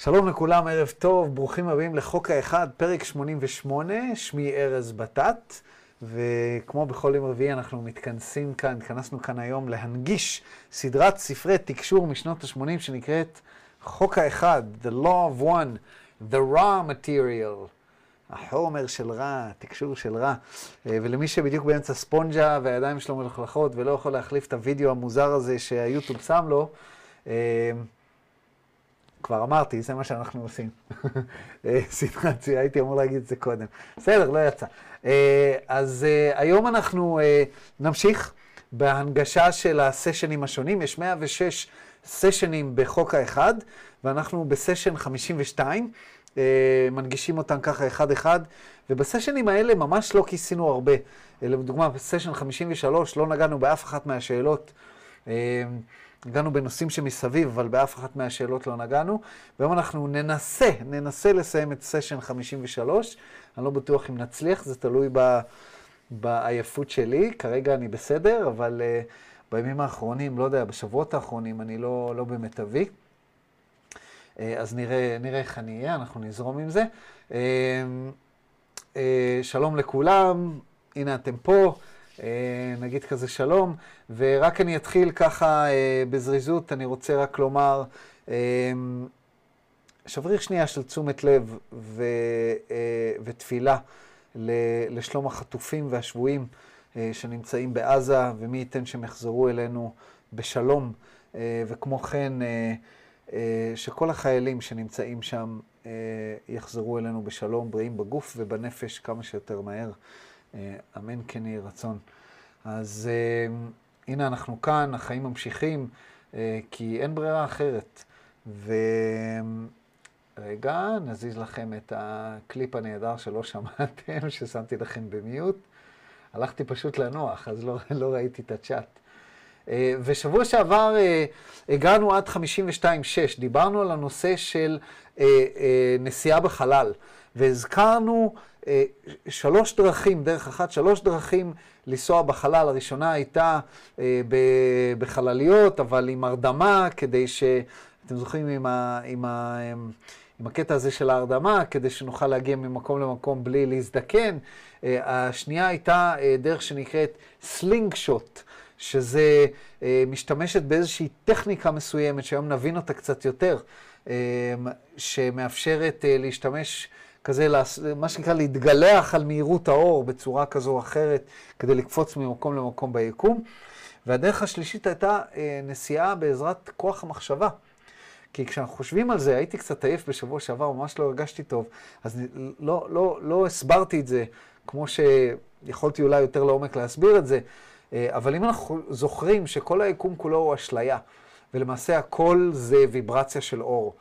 שלום לכולם, ערב טוב, ברוכים הבאים לחוק האחד, פרק 88, שמי ארז בטט, וכמו בכל יום רביעי אנחנו מתכנסים כאן, התכנסנו כאן היום להנגיש סדרת ספרי תקשור משנות ה-80 שנקראת חוק האחד, The Law of One, The Raw Material, החומר של רע, תקשור של רע. ולמי שבדיוק באמצע ספונג'ה והידיים שלו מלוכלכות ולא יכול להחליף את הוידאו המוזר הזה שהיוטיוב שם לו, כבר אמרתי, זה מה שאנחנו עושים. סיטואציה, הייתי אמור להגיד את זה קודם. בסדר, לא יצא. אז היום אנחנו נמשיך בהנגשה של הסשנים השונים. יש 106 סשנים בחוק האחד, ואנחנו בסשן 52, מנגישים אותם ככה אחד-אחד, ובסשנים האלה ממש לא כיסינו הרבה. לדוגמה, בסשן 53 לא נגענו באף אחת מהשאלות. נגענו בנושאים שמסביב, אבל באף אחת מהשאלות לא נגענו. והיום אנחנו ננסה, ננסה לסיים את סשן 53. אני לא בטוח אם נצליח, זה תלוי ב, בעייפות שלי. כרגע אני בסדר, אבל uh, בימים האחרונים, לא יודע, בשבועות האחרונים, אני לא, לא במיטבי. Uh, אז נראה, נראה איך אני אהיה, אנחנו נזרום עם זה. Uh, uh, שלום לכולם, הנה אתם פה. נגיד כזה שלום, ורק אני אתחיל ככה בזריזות, אני רוצה רק לומר, שבריר שנייה של תשומת לב ו, ותפילה לשלום החטופים והשבויים שנמצאים בעזה, ומי ייתן שהם יחזרו אלינו בשלום, וכמו כן שכל החיילים שנמצאים שם יחזרו אלינו בשלום, בריאים בגוף ובנפש כמה שיותר מהר. אמן כן יהי רצון. אז uh, הנה אנחנו כאן, החיים ממשיכים, uh, כי אין ברירה אחרת. ורגע, נזיז לכם את הקליפ הנהדר שלא שמעתם, ששמתי לכם במיוט. הלכתי פשוט לנוח, אז לא, לא ראיתי את הצ'אט. ושבוע שעבר הגענו עד 52-6, דיברנו על הנושא של נסיעה בחלל, והזכרנו שלוש דרכים, דרך אחת, שלוש דרכים לנסוע בחלל. הראשונה הייתה בחלליות, אבל עם הרדמה, כדי ש... אתם זוכרים עם, ה, עם, ה, עם הקטע הזה של ההרדמה, כדי שנוכל להגיע ממקום למקום בלי להזדקן. השנייה הייתה דרך שנקראת slingshot, שזה משתמשת באיזושהי טכניקה מסוימת, שהיום נבין אותה קצת יותר, שמאפשרת להשתמש... כזה, מה שנקרא, להתגלח על מהירות האור בצורה כזו או אחרת, כדי לקפוץ ממקום למקום ביקום. והדרך השלישית הייתה אה, נסיעה בעזרת כוח המחשבה. כי כשאנחנו חושבים על זה, הייתי קצת עייף בשבוע שעבר, ממש לא הרגשתי טוב, אז לא, לא, לא הסברתי את זה כמו שיכולתי אולי יותר לעומק להסביר את זה, אה, אבל אם אנחנו זוכרים שכל היקום כולו הוא אשליה, ולמעשה הכל זה ויברציה של אור.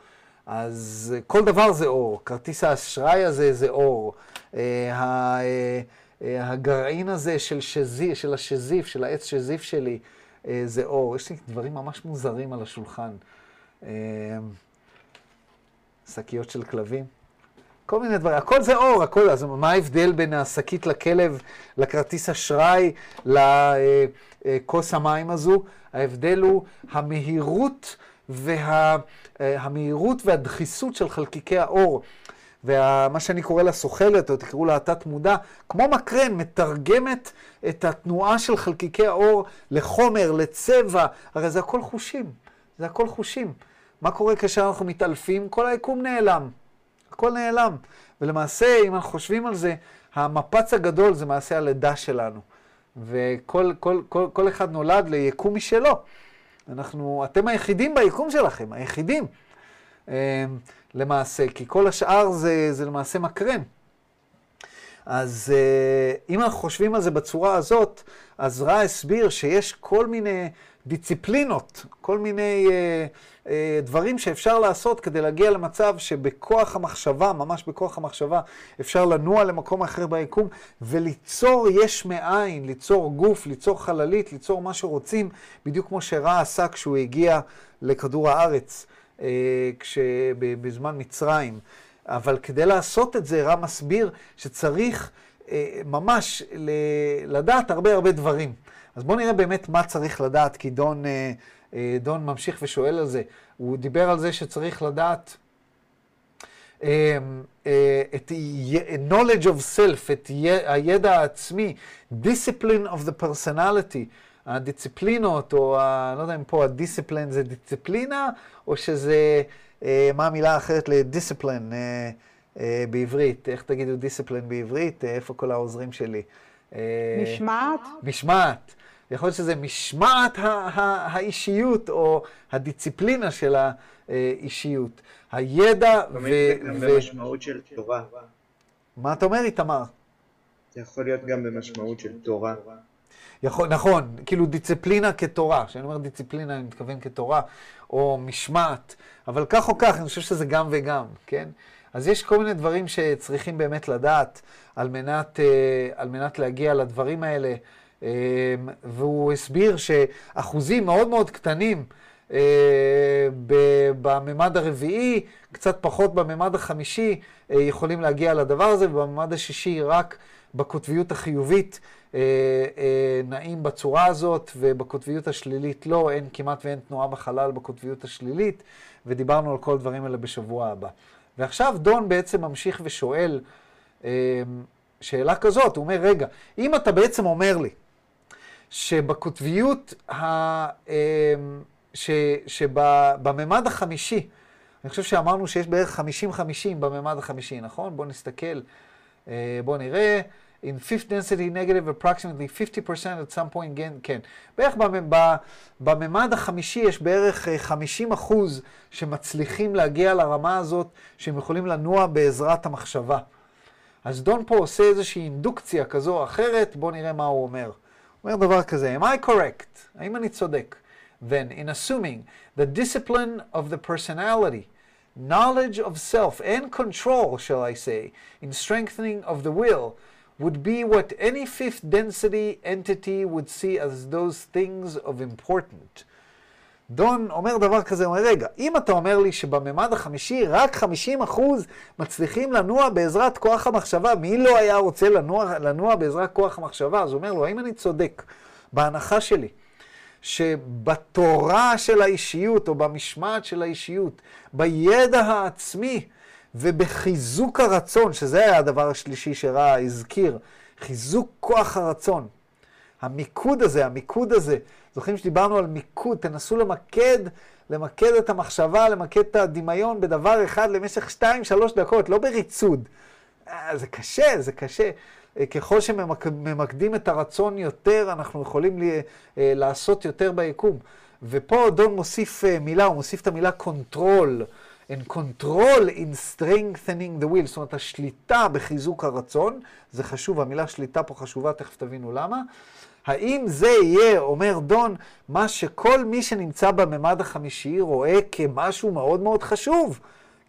אז כל דבר זה אור, כרטיס האשראי הזה זה אור, אה, הגרעין הזה של, שזיף, של השזיף, של העץ שזיף שלי, אה, זה אור. יש לי דברים ממש מוזרים על השולחן. אה, שקיות של כלבים. כל מיני דברים, הכל זה אור, הכל, אז מה ההבדל בין השקית לכלב, לכרטיס אשראי, לכוס המים הזו? ההבדל הוא המהירות והמהירות וה, והדחיסות של חלקיקי האור, ומה שאני קורא לה סוחלת, או תקראו לה התת-מודע, כמו מקרן, מתרגמת את התנועה של חלקיקי האור לחומר, לצבע, הרי זה הכל חושים, זה הכל חושים. מה קורה כאשר אנחנו מתעלפים? כל היקום נעלם, הכל נעלם. ולמעשה, אם אנחנו חושבים על זה, המפץ הגדול זה מעשה הלידה שלנו. וכל כל, כל, כל אחד נולד ליקום משלו. אנחנו, אתם היחידים ביקום שלכם, היחידים, אה, למעשה, כי כל השאר זה, זה למעשה מקרן. אז אה, אם אנחנו חושבים על זה בצורה הזאת, אז רע הסביר שיש כל מיני דיציפלינות, כל מיני אה, אה, דברים שאפשר לעשות כדי להגיע למצב שבכוח המחשבה, ממש בכוח המחשבה, אפשר לנוע למקום אחר ביקום וליצור יש מאין, ליצור גוף, ליצור חללית, ליצור מה שרוצים, בדיוק כמו שרע עשה כשהוא הגיע לכדור הארץ, אה, בזמן מצרים. אבל כדי לעשות את זה, רע מסביר שצריך אה, ממש לדעת הרבה הרבה דברים. אז בואו נראה באמת מה צריך לדעת, כי דון, אה, אה, דון ממשיך ושואל על זה. הוא דיבר על זה שצריך לדעת אה, את knowledge of self, את הידע העצמי, discipline of the personality, הדיסציפלינות, או ה, לא יודע אם פה הדיסציפלין זה דיסציפלינה, או שזה, אה, מה המילה האחרת לדיסציפלין אה, אה, בעברית? איך תגידו דיסציפלין בעברית? איפה כל העוזרים שלי? אה, משמעת? משמעת. יכול להיות שזה משמעת האישיות, או הדיסציפלינה של האישיות. הידע ו... גם במשמעות של תורה. מה אתה אומר, איתמר? זה יכול להיות גם במשמעות של תורה. יכול, נכון, כאילו דיסציפלינה כתורה. כשאני אומר דיסציפלינה, אני מתכוון כתורה, או משמעת, אבל כך או כך, אני חושב שזה גם וגם, כן? אז יש כל מיני דברים שצריכים באמת לדעת על מנת, אה, על מנת להגיע לדברים האלה. אה, והוא הסביר שאחוזים מאוד מאוד קטנים אה, בממד הרביעי, קצת פחות בממד החמישי, יכולים להגיע לדבר הזה, ובממד השישי רק בקוטביות החיובית נעים בצורה הזאת, ובקוטביות השלילית לא, אין כמעט ואין תנועה בחלל בקוטביות השלילית, ודיברנו על כל הדברים האלה בשבוע הבא. ועכשיו דון בעצם ממשיך ושואל שאלה כזאת, הוא אומר, רגע, אם אתה בעצם אומר לי שבקוטביות, ה, ש, שבממד החמישי, אני חושב שאמרנו שיש בערך 50-50 בממד החמישי, נכון? בואו נסתכל, בואו נראה. in fifth density negative approximately 50% at some point, כן, כן. בערך בממד החמישי יש בערך 50 אחוז שמצליחים להגיע לרמה הזאת, שהם יכולים לנוע בעזרת המחשבה. אז דון פה עושה איזושהי אינדוקציה כזו או אחרת, בואו נראה מה הוא אומר. הוא אומר דבר כזה, am I correct? האם אני צודק? Then, in assuming the discipline of the personality, knowledge of self and control, shall I say, in strengthening of the will, would be what any fifth density entity would see as those things of important. דון אומר דבר כזה, הוא אומר, רגע, אם אתה אומר לי שבממד החמישי רק 50 אחוז מצליחים לנוע בעזרת כוח המחשבה, מי לא היה רוצה לנוע, לנוע בעזרת כוח המחשבה? אז הוא אומר לו, האם אני צודק בהנחה שלי, שבתורה של האישיות, או במשמעת של האישיות, בידע העצמי, ובחיזוק הרצון, שזה היה הדבר השלישי שרע הזכיר, חיזוק כוח הרצון. המיקוד הזה, המיקוד הזה, זוכרים שדיברנו על מיקוד, תנסו למקד, למקד את המחשבה, למקד את הדמיון בדבר אחד למשך 2-3 דקות, לא בריצוד. אה, זה קשה, זה קשה. אה, ככל שממקדים את הרצון יותר, אנחנו יכולים לי, אה, לעשות יותר ביקום. ופה דון מוסיף מילה, הוא מוסיף את המילה control. and control in strengthening the will, זאת אומרת השליטה בחיזוק הרצון, זה חשוב, המילה שליטה פה חשובה, תכף תבינו למה. האם זה יהיה, אומר דון, מה שכל מי שנמצא בממד החמישי רואה כמשהו מאוד מאוד חשוב?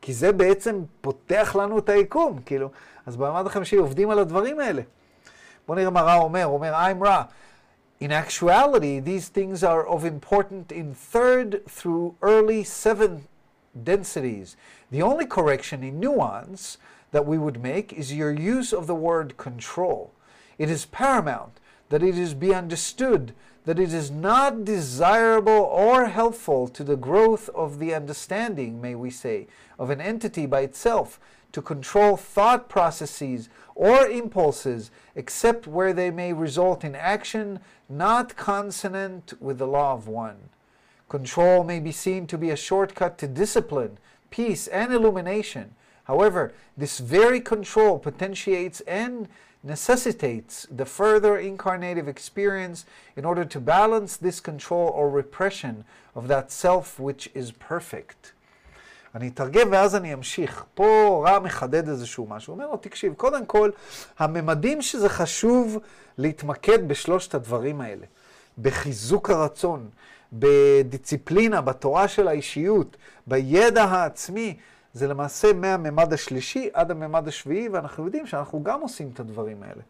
כי זה בעצם פותח לנו את היקום, כאילו. אז בממד החמישי עובדים על הדברים האלה. בואו נראה מה רע אומר, אומר, I'm רע. In actuality, these things are of important in third through early seventh densities. The only correction in nuance that we would make is your use of the word control. It is paramount that it is be understood that it is not desirable or helpful to the growth of the understanding, may we say, of an entity by itself to control thought processes or impulses except where they may result in action not consonant with the law of one. Control may be seen to be a shortcut to discipline, peace, and illumination. However, this very control potentiates and necessitates the further incarnative experience in order to balance this control or repression of that self which is perfect. אני אתרגם ואז אני אמשיך. פה רע מחדד איזשהו משהו. הוא אומר לו, תקשיב, קודם כל, הממדים שזה חשוב להתמקד בשלושת הדברים האלה. בחיזוק הרצון, בדיסציפלינה, בתורה של האישיות, בידע העצמי, זה למעשה מהממד השלישי עד הממד השביעי, ואנחנו יודעים שאנחנו גם עושים את הדברים האלה.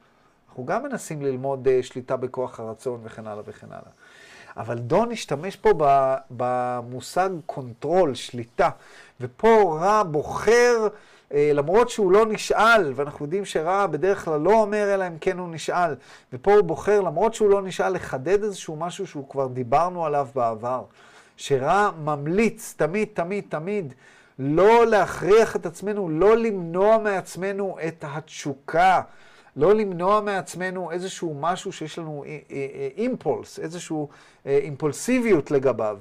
אנחנו גם מנסים ללמוד אה, שליטה בכוח הרצון וכן הלאה וכן הלאה. אבל דון השתמש פה במושג control, שליטה, ופה רע בוחר אה, למרות שהוא לא נשאל, ואנחנו יודעים שרע בדרך כלל לא אומר אלא אם כן הוא נשאל, ופה הוא בוחר, למרות שהוא לא נשאל, לחדד איזשהו משהו שהוא כבר דיברנו עליו בעבר, שרע ממליץ תמיד, תמיד, תמיד לא להכריח את עצמנו, לא למנוע מעצמנו את התשוקה, לא למנוע מעצמנו איזשהו משהו שיש לנו אימפולס, איזשהו אימפולסיביות לגביו.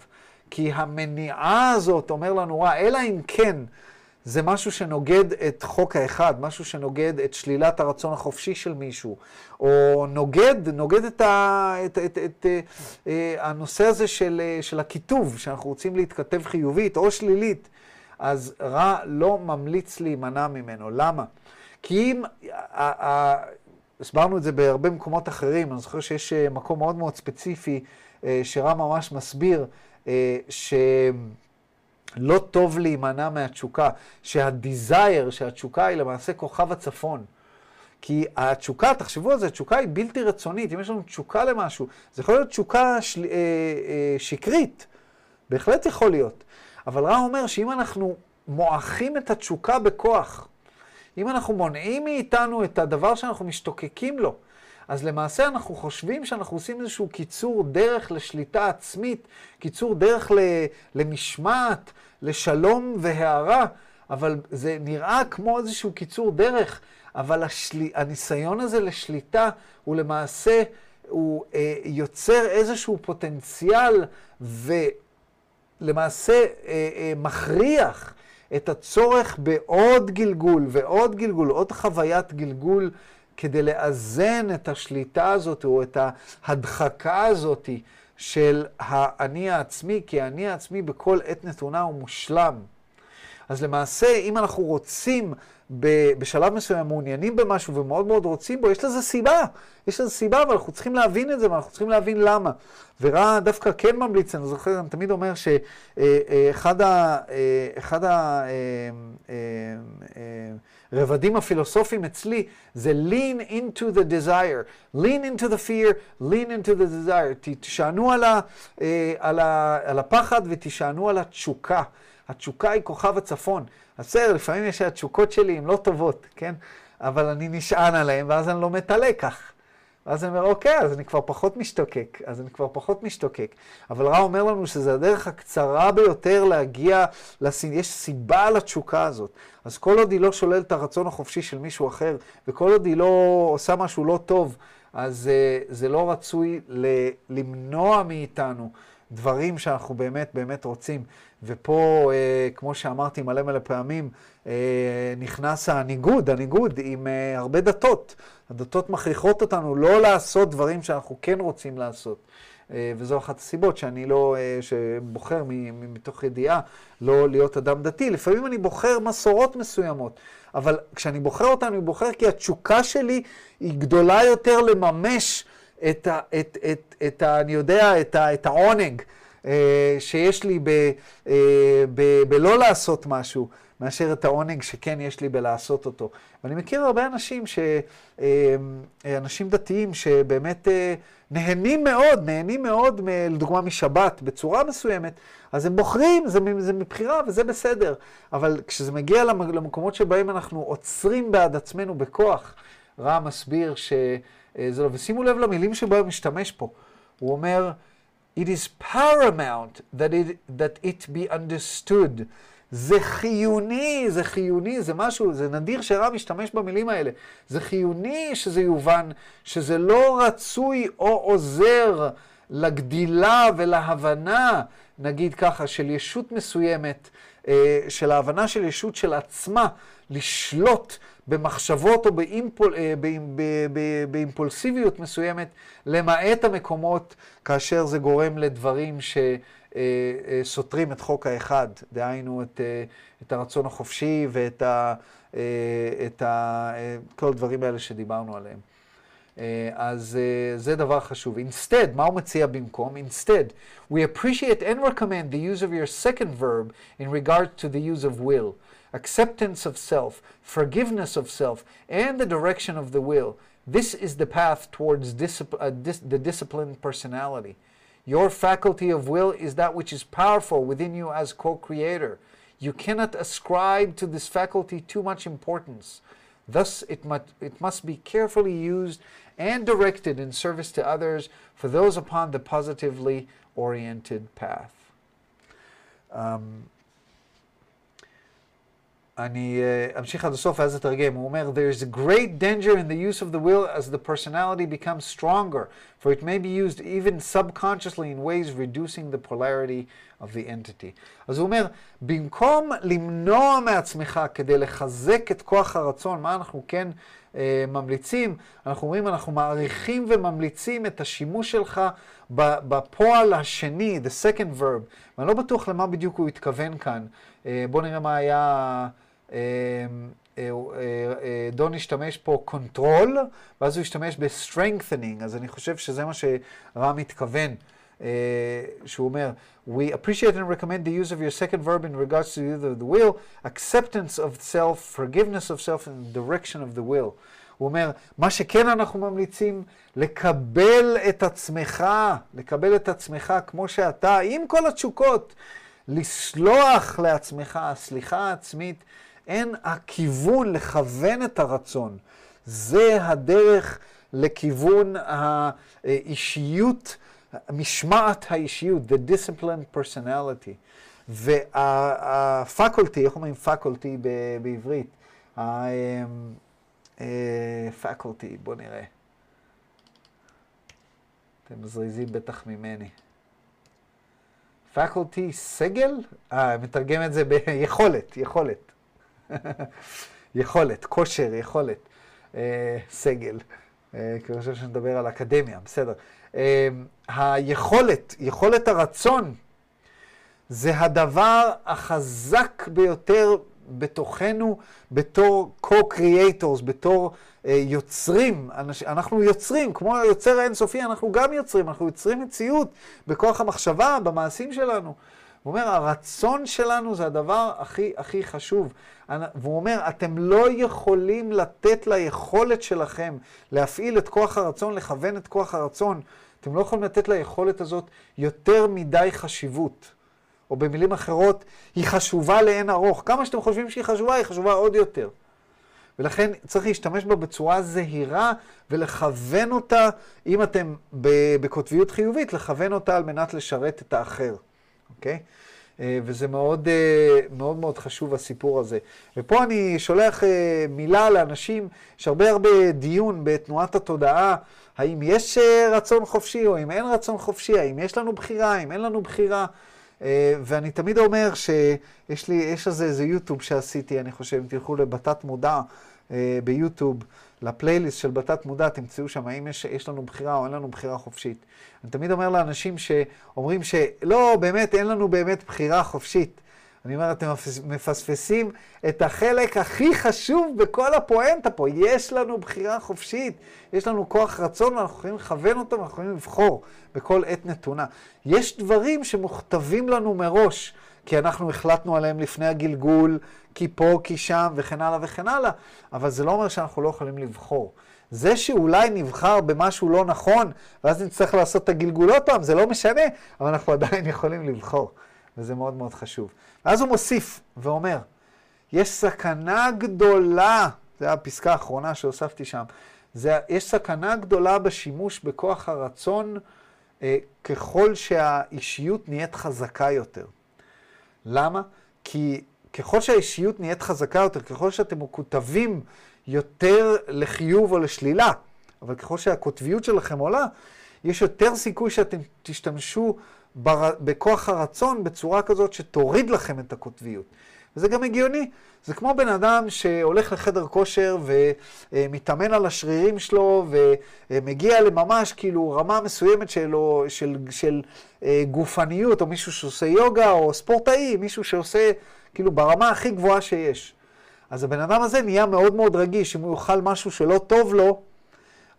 כי המניעה הזאת, אומר לנו רע, אלא אם כן זה משהו שנוגד את חוק האחד, משהו שנוגד את שלילת הרצון החופשי של מישהו, או נוגד, נוגד את, ה, את, את, את, את אה, הנושא הזה של, של הכיתוב, שאנחנו רוצים להתכתב חיובית או שלילית, אז רע לא ממליץ להימנע ממנו. למה? כי אם, הסברנו את זה בהרבה מקומות אחרים, אני זוכר שיש אה, מקום מאוד מאוד ספציפי אה, שרע ממש מסביר, ש... לא טוב להימנע מהתשוקה, שהדיזייר, שהתשוקה היא למעשה כוכב הצפון. כי התשוקה, תחשבו על זה, התשוקה היא בלתי רצונית. אם יש לנו תשוקה למשהו, זה יכול להיות תשוקה של, אה, אה, שקרית, בהחלט יכול להיות. אבל רע אומר שאם אנחנו מועכים את התשוקה בכוח, אם אנחנו מונעים מאיתנו את הדבר שאנחנו משתוקקים לו, אז למעשה אנחנו חושבים שאנחנו עושים איזשהו קיצור דרך לשליטה עצמית, קיצור דרך למשמעת, לשלום והערה, אבל זה נראה כמו איזשהו קיצור דרך, אבל השל... הניסיון הזה לשליטה הוא למעשה, הוא אה, יוצר איזשהו פוטנציאל ולמעשה אה, אה, מכריח את הצורך בעוד גלגול ועוד גלגול, עוד חוויית גלגול. כדי לאזן את השליטה הזאת או את ההדחקה הזאת של האני העצמי, כי האני העצמי בכל עת נתונה הוא מושלם. אז למעשה, אם אנחנו רוצים בשלב מסוים מעוניינים במשהו ומאוד מאוד רוצים בו, יש לזה סיבה. יש לזה סיבה, אבל אנחנו צריכים להבין את זה ואנחנו צריכים להבין למה. ורע דווקא כן ממליץ, אני זוכר, אני תמיד אומר שאחד ה... אחד ה... הרבדים הפילוסופיים אצלי זה lean into the desire, lean into the fear, lean into the desire. תשענו על, ה, על, ה, על הפחד ותשענו על התשוקה. התשוקה היא כוכב הצפון. בסדר, לפעמים יש התשוקות שלי הן לא טובות, כן? אבל אני נשען עליהן, ואז אני לומד את הלקח. ואז אני אומר, אוקיי, אז אני כבר פחות משתוקק, אז אני כבר פחות משתוקק. אבל רע אומר לנו שזו הדרך הקצרה ביותר להגיע, לסין, יש סיבה לתשוקה הזאת. אז כל עוד היא לא שוללת את הרצון החופשי של מישהו אחר, וכל עוד היא לא עושה משהו לא טוב, אז uh, זה לא רצוי למנוע מאיתנו דברים שאנחנו באמת באמת רוצים. ופה, אה, כמו שאמרתי מלא מלא פעמים, אה, נכנס הניגוד, הניגוד עם אה, הרבה דתות. הדתות מכריחות אותנו לא לעשות דברים שאנחנו כן רוצים לעשות. אה, וזו אחת הסיבות שאני לא, אה, שבוחר מתוך ידיעה לא להיות אדם דתי. לפעמים אני בוחר מסורות מסוימות, אבל כשאני בוחר אותן, אני בוחר כי התשוקה שלי היא גדולה יותר לממש את ה... את, את, את ה אני יודע, את, ה, את העונג. אה, שיש לי ב, אה, ב, בלא לעשות משהו, מאשר את העונג שכן יש לי בלעשות אותו. ואני מכיר הרבה אנשים, ש, אה, אנשים דתיים שבאמת נהנים מאוד, נהנים מאוד, לדוגמה משבת, בצורה מסוימת, אז הם בוחרים, זה, זה מבחירה וזה בסדר. אבל כשזה מגיע למקומות שבהם אנחנו עוצרים בעד עצמנו בכוח, רע מסביר שזה לא, ושימו לב למילים שבהם הוא משתמש פה. הוא אומר, It is paramount that it, that it be understood. זה חיוני, זה חיוני, זה משהו, זה נדיר שרב משתמש במילים האלה. זה חיוני שזה יובן, שזה לא רצוי או עוזר לגדילה ולהבנה, נגיד ככה, של ישות מסוימת, אה, של ההבנה של ישות של עצמה, לשלוט במחשבות או באימפול, אה, באימפולסיביות מסוימת, למעט המקומות כאשר זה גורם לדברים שסותרים את חוק האחד, דהיינו את, אה, את הרצון החופשי ואת ה, אה, את ה, כל הדברים האלה שדיברנו עליהם. אז זה דבר חשוב. Instead, מה הוא מציע במקום? Instead, we appreciate and recommend the use of your second verb in regard to the use of will. Acceptance of self, forgiveness of self, and the direction of the will. This is the path towards discipl- uh, dis- the disciplined personality. Your faculty of will is that which is powerful within you as co creator. You cannot ascribe to this faculty too much importance. Thus, it, must, it must be carefully used and directed in service to others for those upon the positively oriented path. Um, אני uh, אמשיך עד הסוף ואז אתרגם. הוא אומר, There is a great danger in the use of the will as the personality becomes stronger, for it may be used even subconsciously in ways reducing the polarity of the entity. אז הוא אומר, במקום למנוע מעצמך כדי לחזק את כוח הרצון, מה אנחנו כן uh, ממליצים? אנחנו אומרים, אנחנו מעריכים וממליצים את השימוש שלך בפועל השני, the second verb, ואני לא בטוח למה בדיוק הוא התכוון כאן. Uh, בואו נראה מה היה... דון השתמש פה control, ואז הוא השתמש ב-strengthening, אז אני חושב שזה מה שרם מתכוון. Uh, שהוא אומר, We appreciate and recommend the use of your second verb in regards to the will, acceptance of self, forgiveness of self, and direction of the will. הוא אומר, מה שכן אנחנו ממליצים, לקבל את עצמך, לקבל את עצמך כמו שאתה, עם כל התשוקות, לסלוח לעצמך, הסליחה העצמית, אין הכיוון לכוון את הרצון. זה הדרך לכיוון האישיות, משמעת האישיות, the disciplined personality. והפקולטי, איך אומרים פקולטי בעברית? פקולטי, בואו נראה. אתם מזריזים בטח ממני. פקולטי, סגל? אה, מתרגם את זה ביכולת, יכולת. יכולת, כושר, יכולת, אה, סגל. אה, כי אני חושב שנדבר על אקדמיה, בסדר. אה, היכולת, יכולת הרצון, זה הדבר החזק ביותר בתוכנו בתור co-creators, בתור uh, יוצרים. אנש, אנחנו יוצרים, כמו היוצר האינסופי, אנחנו גם יוצרים, אנחנו יוצרים מציאות בכוח המחשבה, במעשים שלנו. הוא אומר, הרצון שלנו זה הדבר הכי הכי חשוב. והוא אומר, אתם לא יכולים לתת ליכולת שלכם להפעיל את כוח הרצון, לכוון את כוח הרצון. אתם לא יכולים לתת ליכולת הזאת יותר מדי חשיבות. או במילים אחרות, היא חשובה לאין ארוך. כמה שאתם חושבים שהיא חשובה, היא חשובה עוד יותר. ולכן צריך להשתמש בה בצורה זהירה ולכוון אותה, אם אתם בקוטביות חיובית, לכוון אותה על מנת לשרת את האחר, אוקיי? אה, וזה מאוד, אה, מאוד מאוד חשוב הסיפור הזה. ופה אני שולח אה, מילה לאנשים, יש הרבה הרבה דיון בתנועת התודעה, האם יש רצון חופשי או אם אין רצון חופשי, האם יש לנו בחירה, האם אין לנו בחירה. ואני תמיד אומר שיש לי, יש איזה, איזה יוטיוב שעשיתי, אני חושב, אם תלכו לבתת מודע ביוטיוב, לפלייליסט של בתת מודע, תמצאו שם האם יש, יש לנו בחירה או אין לנו בחירה חופשית. אני תמיד אומר לאנשים שאומרים שלא, באמת, אין לנו באמת בחירה חופשית. אני אומר, אתם מפספסים את החלק הכי חשוב בכל הפואנטה פה. יש לנו בחירה חופשית, יש לנו כוח רצון, ואנחנו יכולים לכוון אותו, ואנחנו יכולים לבחור בכל עת נתונה. יש דברים שמוכתבים לנו מראש, כי אנחנו החלטנו עליהם לפני הגלגול, כי פה, כי שם, וכן הלאה וכן הלאה, אבל זה לא אומר שאנחנו לא יכולים לבחור. זה שאולי נבחר במשהו לא נכון, ואז נצטרך לעשות את הגלגול עוד פעם, זה לא משנה, אבל אנחנו עדיין יכולים לבחור, וזה מאוד מאוד חשוב. ואז הוא מוסיף ואומר, יש סכנה גדולה, זו הפסקה האחרונה שהוספתי שם, זה, יש סכנה גדולה בשימוש בכוח הרצון אה, ככל שהאישיות נהיית חזקה יותר. למה? כי ככל שהאישיות נהיית חזקה יותר, ככל שאתם מקוטבים יותר לחיוב או לשלילה, אבל ככל שהקוטביות שלכם עולה, יש יותר סיכוי שאתם תשתמשו בר... בכוח הרצון בצורה כזאת שתוריד לכם את הקוטביות. וזה גם הגיוני. זה כמו בן אדם שהולך לחדר כושר ומתאמן על השרירים שלו ומגיע לממש כאילו רמה מסוימת שלו, של, של אה, גופניות, או מישהו שעושה יוגה, או ספורטאי, מישהו שעושה כאילו ברמה הכי גבוהה שיש. אז הבן אדם הזה נהיה מאוד מאוד רגיש, אם הוא יאכל משהו שלא טוב לו,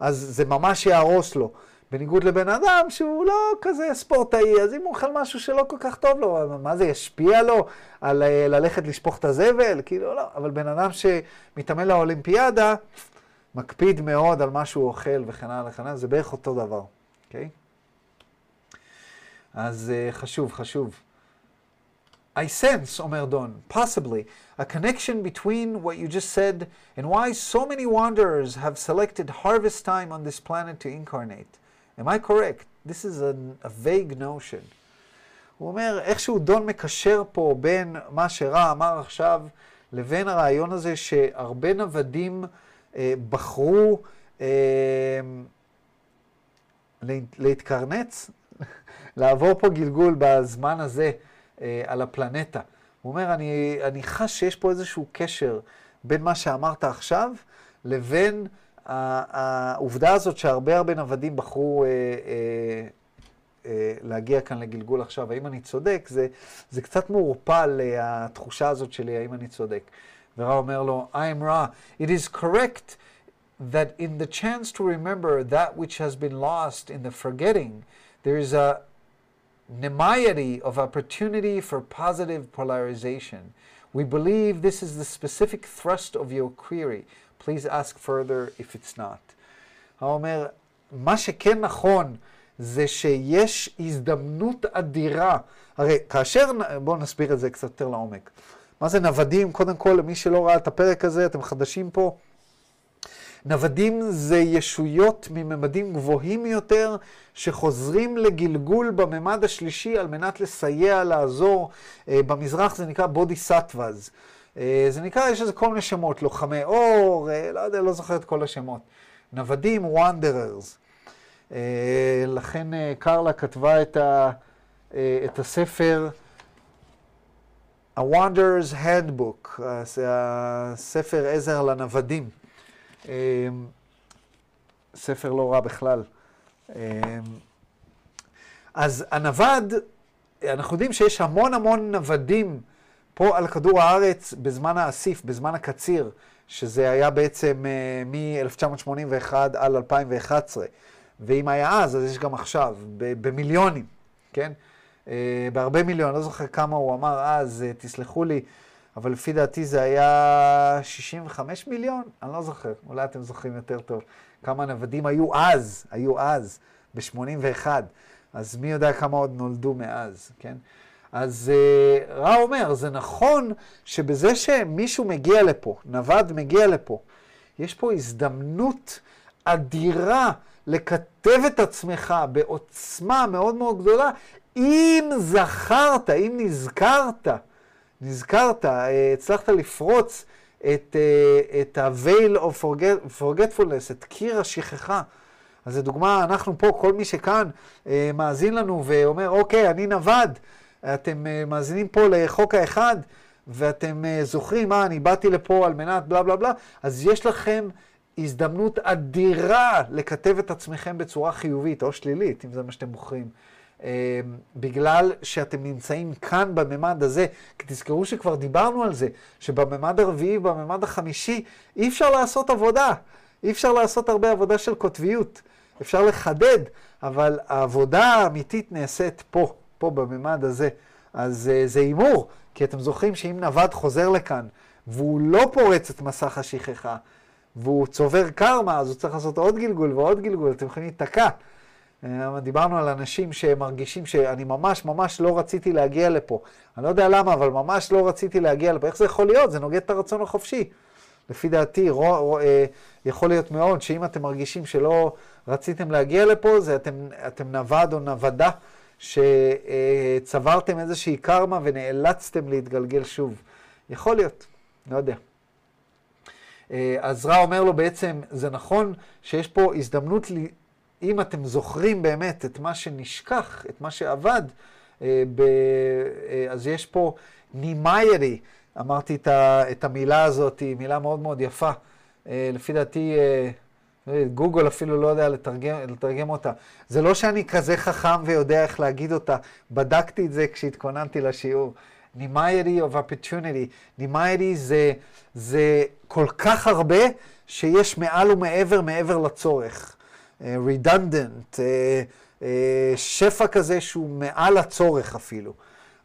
אז זה ממש יהרוס לו. בניגוד לבן אדם שהוא לא כזה ספורטאי, אז אם הוא אוכל משהו שלא כל כך טוב לו, מה זה ישפיע לו על אה, ללכת לשפוך את הזבל? כאילו לא, אבל בן אדם שמתאמן לאולימפיאדה, מקפיד מאוד על מה שהוא אוכל וכן הלאה וכן הלאה, זה בערך אותו דבר, אוקיי? אז uh, חשוב, חשוב. I sense, אומר דון, possibly, a connection between what you just said and why so many wanderers have selected harvest time on this planet to incarnate. Am I correct? This is a, a vague notion. הוא אומר, איכשהו דון מקשר פה בין מה שרע אמר עכשיו לבין הרעיון הזה שהרבה נוודים אה, בחרו אה, להתקרנץ, לעבור פה גלגול בזמן הזה אה, על הפלנטה. הוא אומר, אני, אני חש שיש פה איזשהו קשר בין מה שאמרת עכשיו לבין העובדה הזאת שהרבה הרבה נוודים בחרו אה, אה, אה, להגיע כאן לגלגול עכשיו. האם אני צודק? זה, זה קצת מעורפל, אה, התחושה הזאת שלי, האם אני צודק. ורע אומר לו, I am Ra. It is correct that in the chance to remember that which has been lost in the forgetting, there is a nemiety of opportunity for positive polarization. We believe this is the specific thrust of your query. Please ask further if it's not. האומר, מה שכן נכון זה שיש הזדמנות אדירה. הרי כאשר, בואו נסביר את זה קצת יותר לעומק. מה זה נוודים? קודם כל, למי שלא ראה את הפרק הזה, אתם חדשים פה. נוודים זה ישויות מממדים גבוהים יותר שחוזרים לגלגול בממד השלישי על מנת לסייע, לעזור. אה, במזרח זה נקרא בודי סטווז. אה, זה נקרא, יש לזה כל מיני שמות, לוחמי אור, אה, לא יודע, לא זוכר את כל השמות. נוודים, וונדררס. לכן קרלה כתבה את, ה, את הספר A Wanderer's Handbook, הספר עזר לנוודים. ספר לא רע בכלל. אז הנווד, אנחנו יודעים שיש המון המון נוודים פה על כדור הארץ בזמן האסיף, בזמן הקציר, שזה היה בעצם uh, מ-1981 על 2011. ואם היה אז, אז יש גם עכשיו, במיליונים, כן? Uh, בהרבה מיליון, לא זוכר כמה הוא אמר אז, uh, תסלחו לי, אבל לפי דעתי זה היה 65 מיליון, אני לא זוכר, אולי אתם זוכרים יותר טוב. כמה נוודים היו אז, היו אז, ב-81. אז מי יודע כמה עוד נולדו מאז, כן? אז uh, רע אומר, זה נכון שבזה שמישהו מגיע לפה, נווד מגיע לפה, יש פה הזדמנות אדירה לקטב את עצמך בעוצמה מאוד מאוד גדולה, אם זכרת, אם נזכרת נזכרת, אה, הצלחת לפרוץ את, אה, את ה-veil of forget, forgetfulness, את קיר השכחה. אז זו דוגמה, אנחנו פה, כל מי שכאן אה, מאזין לנו ואומר, אוקיי, אני נווד, אתם מאזינים פה לחוק האחד, ואתם זוכרים, מה, אני באתי לפה על מנת בלה בלה בלה, אז יש לכם הזדמנות אדירה לכתב את עצמכם בצורה חיובית או שלילית, אם זה מה שאתם בוחרים. אמ, בגלל שאתם נמצאים כאן בממד הזה, כי תזכרו שכבר דיברנו על זה, שבממד הרביעי ובממד החמישי אי אפשר לעשות עבודה, אי אפשר לעשות הרבה עבודה של קוטביות, אפשר לחדד, אבל העבודה האמיתית נעשית פה, פה בממד הזה. אז uh, זה הימור, כי אתם זוכרים שאם נווד חוזר לכאן, והוא לא פורץ את מסך השכחה, והוא צובר קרמה, אז הוא צריך לעשות עוד גלגול ועוד גלגול, אתם יכולים להיתקע. אה, דיברנו על אנשים שמרגישים שאני ממש ממש לא רציתי להגיע לפה. אני לא יודע למה, אבל ממש לא רציתי להגיע לפה. איך זה יכול להיות? זה נוגד את הרצון החופשי. לפי דעתי, רו, רו, אה, יכול להיות מאוד שאם אתם מרגישים שלא רציתם להגיע לפה, זה אתם, אתם נווד או נוודה שצברתם איזושהי קרמה ונאלצתם להתגלגל שוב. יכול להיות, לא יודע. אה, אז רע אומר לו בעצם, זה נכון שיש פה הזדמנות אם אתם זוכרים באמת את מה שנשכח, את מה שאבד, אה, אה, אז יש פה נימיירי, אמרתי את, המילה הזאת, היא מילה מאוד מאוד יפה. אה, לפי דעתי, גוגל אפילו לא יודע לתרגם, לתרגם אותה. זה לא שאני כזה חכם ויודע איך להגיד אותה, בדקתי את זה כשהתכוננתי לשיעור. נימיירי of opportunity. נימיירי זה, זה כל כך הרבה שיש מעל ומעבר מעבר לצורך. redundant, אה, אה, שפע כזה שהוא מעל הצורך אפילו.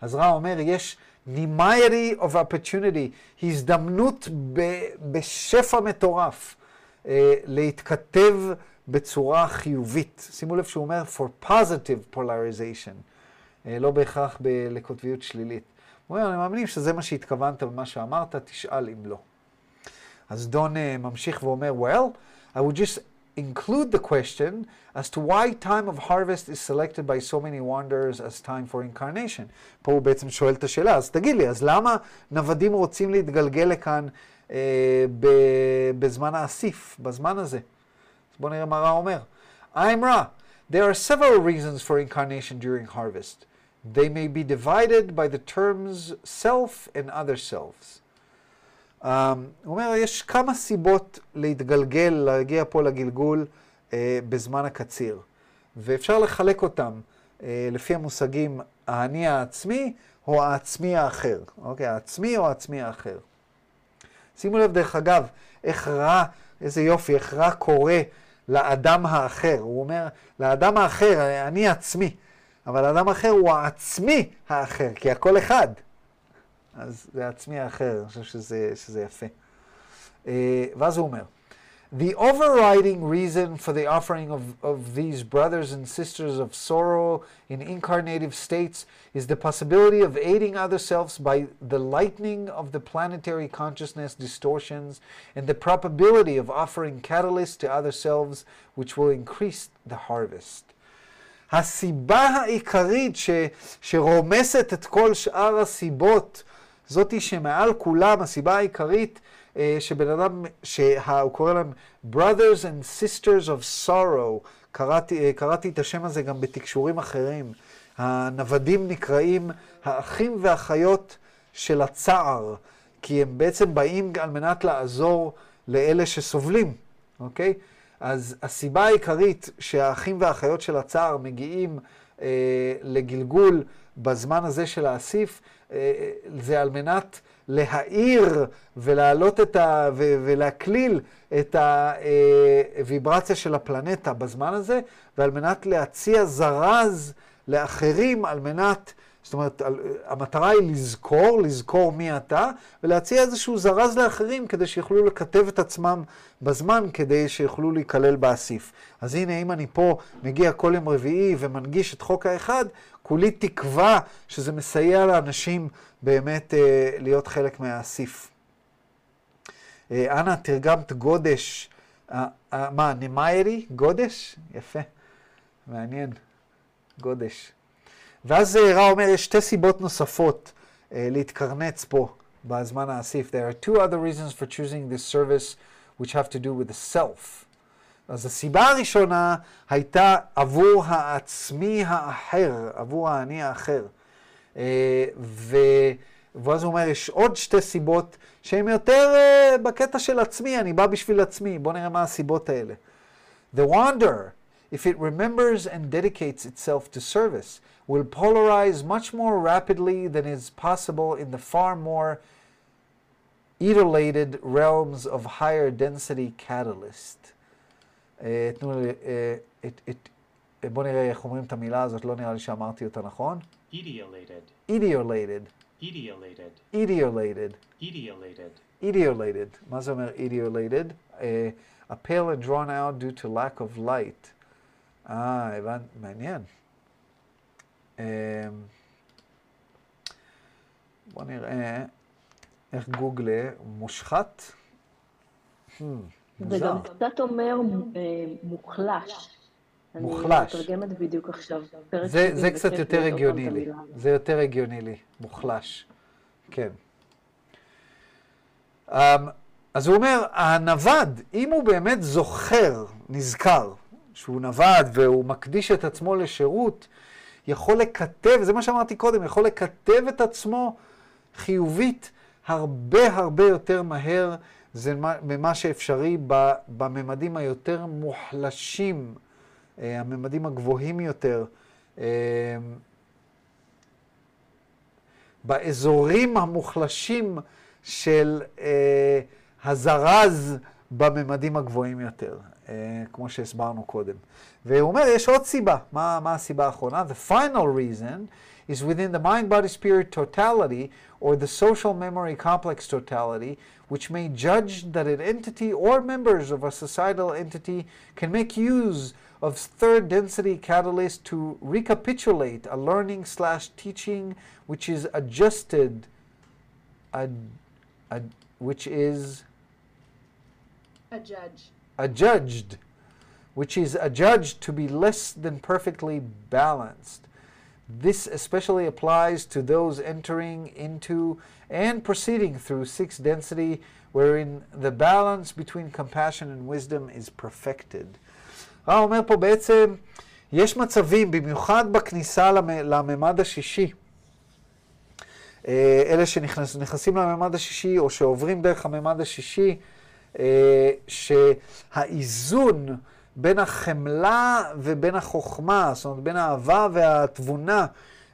אז רע אומר, יש נימיירי of opportunity, הזדמנות בשפע מטורף אה, להתכתב בצורה חיובית. שימו לב שהוא אומר for positive polarization, לא בהכרח לקוטביות שלילית. הוא אומר, אני מאמין שזה מה שהתכוונת במה שאמרת, תשאל אם לא. אז דון ממשיך ואומר, well, I would just include the question as to why time of harvest is selected by so many wanderers as time for incarnation. פה הוא בעצם שואל את השאלה, אז תגיד לי, אז למה נוודים רוצים להתגלגל לכאן אה, בזמן האסיף, בזמן הזה? אז בואו נראה מה רע אומר. I'm רע. There are several reasons for incarnation during harvest. They may be divided by the terms self and other selves. Um, הוא אומר, יש כמה סיבות להתגלגל, להגיע פה לגלגול uh, בזמן הקציר. ואפשר לחלק אותם uh, לפי המושגים האני העצמי או העצמי האחר. אוקיי, העצמי או העצמי האחר. שימו לב, דרך אגב, איך רע, איזה יופי, איך רע קורא לאדם האחר. הוא אומר, לאדם האחר, אני עצמי. אבל האדם האחר הוא העצמי האחר, כי הכל אחד. אז זה העצמי האחר, אני חושב שזה, שזה יפה. Uh, ואז הוא אומר, The overriding reason for the offering of, of these brothers and sisters of sorrow in incarnative states is the possibility of aiding other selves by the lightening of the planetary consciousness distortions and the probability of offering catalysts to other selves which will increase the harvest. הסיבה העיקרית ש, שרומסת את כל שאר הסיבות, זאתי שמעל כולם, הסיבה העיקרית אה, שבן אדם, שהוא קורא להם brothers and sisters of sorrow, קראתי, אה, קראתי את השם הזה גם בתקשורים אחרים. הנוודים נקראים האחים והאחיות של הצער, כי הם בעצם באים על מנת לעזור לאלה שסובלים, אוקיי? אז הסיבה העיקרית שהאחים והאחיות של הצער מגיעים אה, לגלגול בזמן הזה של האסיף, אה, זה על מנת להאיר ולהעלות את ה... ו- ולהקליל את הוויברציה של הפלנטה בזמן הזה, ועל מנת להציע זרז לאחרים על מנת... זאת אומרת, המטרה היא לזכור, לזכור מי אתה, ולהציע איזשהו זרז לאחרים כדי שיוכלו לכתב את עצמם בזמן, כדי שיוכלו להיכלל באסיף. אז הנה, אם אני פה מגיע כל יום רביעי ומנגיש את חוק האחד, כולי תקווה שזה מסייע לאנשים באמת אה, להיות חלק מהאסיף. אה, אנה, תרגמת גודש, אה, אה, מה, נמיירי? גודש? יפה, מעניין, גודש. ואז רע אומר, יש שתי סיבות נוספות uh, להתקרנץ פה בזמן האסיף. There are two other reasons for choosing this service which have to do with the self. אז הסיבה הראשונה הייתה עבור העצמי האחר, עבור האני האחר. Uh, ו... ואז הוא אומר, יש עוד שתי סיבות שהן יותר uh, בקטע של עצמי, אני בא בשביל עצמי. בואו נראה מה הסיבות האלה. The wander, if it remembers and dedicates itself to service, will polarize much more rapidly than is possible in the far more etiolated realms of higher density catalyst. תנו לי, בואו נראה איך אומרים את המילה הזאת, לא נראה לי שאמרתי אותה נכון. Etiolated. Etiolated. Etiolated. Etiolated. Etiolated. Etiolated. מה זה אומר etiolated? A pale and drawn out due to lack of light. אה, הבנתי, מעניין. בואו נראה איך גוגלה מושחת. זה גם קצת אומר מוחלש. מוחלש. אני מתרגמת בדיוק עכשיו. זה, זה קצת יותר הגיוני לי. זה יותר הגיוני לי, מוחלש. כן. Um, אז הוא אומר, הנווד, אם הוא באמת זוכר, נזכר, שהוא נווד והוא מקדיש את עצמו לשירות, יכול לכתב, זה מה שאמרתי קודם, יכול לכתב את עצמו חיובית הרבה הרבה יותר מהר זה ממה שאפשרי בממדים היותר מוחלשים, הממדים הגבוהים יותר, באזורים המוחלשים של הזרז בממדים הגבוהים יותר, כמו שהסברנו קודם. והוא אומר, יש עוד סיבה. מה, מה הסיבה האחרונה? The final reason is within the mind, body, spirit totality, or the social memory complex totality, which may judge that an entity or members of a societal entity can make use of third density catalyst to recapitulate a learning slash teaching which is adjusted, ad, ad, which is A judge. adjudged which is adjudged to be less than perfectly balanced. This especially applies to those entering into and proceeding through sixth density, wherein the balance between compassion and wisdom is perfected. הרב אומר פה בעצם, יש מצבים, במיוחד בכניסה למ- לממד השישי, אה, אלה שנכנסים לממד השישי או שעוברים דרך הממד השישי, אה, שהאיזון בין החמלה ובין החוכמה, זאת אומרת בין האהבה והתבונה,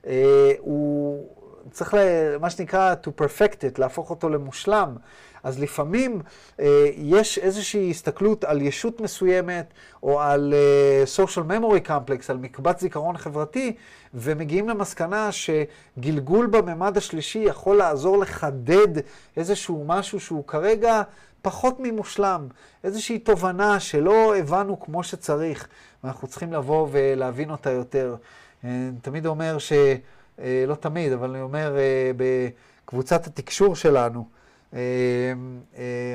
אה, הוא צריך, ל- מה שנקרא to perfect it, להפוך אותו למושלם. אז לפעמים אה, יש איזושהי הסתכלות על ישות מסוימת, או על אה, social memory complex, על מקבץ זיכרון חברתי, ומגיעים למסקנה שגלגול בממד השלישי יכול לעזור לחדד איזשהו משהו שהוא כרגע פחות ממושלם, איזושהי תובנה שלא הבנו כמו שצריך, ואנחנו צריכים לבוא ולהבין אותה יותר. אה, תמיד אומר ש... אה, לא תמיד, אבל אני אומר אה, בקבוצת התקשור שלנו,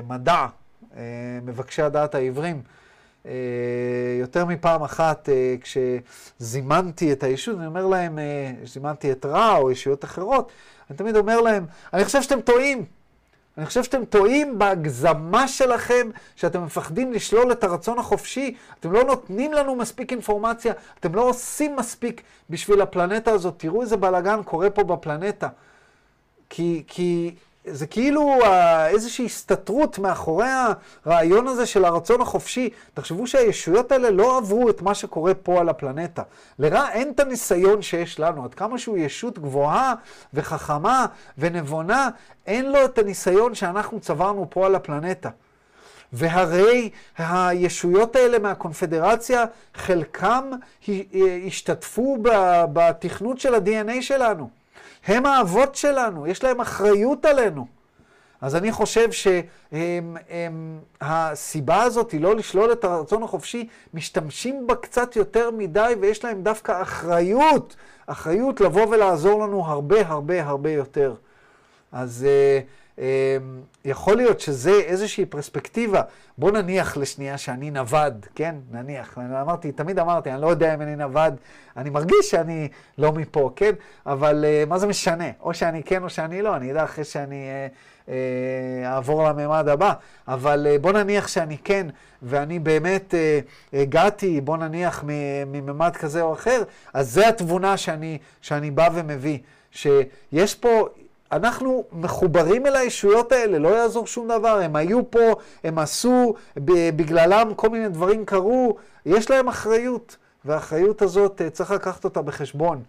מדע, מבקשי הדעת העברים, יותר מפעם אחת כשזימנתי את הישות, אני אומר להם, זימנתי את רע או ישויות אחרות, אני תמיד אומר להם, אני חושב שאתם טועים. אני חושב שאתם טועים בהגזמה שלכם, שאתם מפחדים לשלול את הרצון החופשי, אתם לא נותנים לנו מספיק אינפורמציה, אתם לא עושים מספיק בשביל הפלנטה הזאת. תראו איזה בלאגן קורה פה בפלנטה. כי, כי זה כאילו אה, איזושהי הסתתרות מאחורי הרעיון הזה של הרצון החופשי. תחשבו שהישויות האלה לא עברו את מה שקורה פה על הפלנטה. לרע אין את הניסיון שיש לנו. עד כמה שהוא ישות גבוהה וחכמה ונבונה, אין לו את הניסיון שאנחנו צברנו פה על הפלנטה. והרי הישויות האלה מהקונפדרציה, חלקם השתתפו ב- בתכנות של ה-DNA שלנו. הם האבות שלנו, יש להם אחריות עלינו. אז אני חושב שהסיבה הזאת היא לא לשלול את הרצון החופשי, משתמשים בה קצת יותר מדי ויש להם דווקא אחריות, אחריות לבוא ולעזור לנו הרבה הרבה הרבה יותר. אז um, יכול להיות שזה איזושהי פרספקטיבה. בוא נניח לשנייה שאני נווד, כן? נניח. אמרתי, תמיד אמרתי, אני לא יודע אם אני נווד, אני מרגיש שאני לא מפה, כן? אבל uh, מה זה משנה? או שאני כן או שאני לא, אני אדע אחרי שאני uh, uh, אעבור לממד הבא. אבל uh, בוא נניח שאני כן, ואני באמת uh, הגעתי, בוא נניח מממד כזה או אחר, אז זה התבונה שאני, שאני בא ומביא. שיש פה... אנחנו מחוברים אל הישויות האלה, לא יעזור שום דבר, הם היו פה, הם עשו, בגללם כל מיני דברים קרו, יש להם אחריות, והאחריות הזאת, צריך לקחת אותה בחשבון,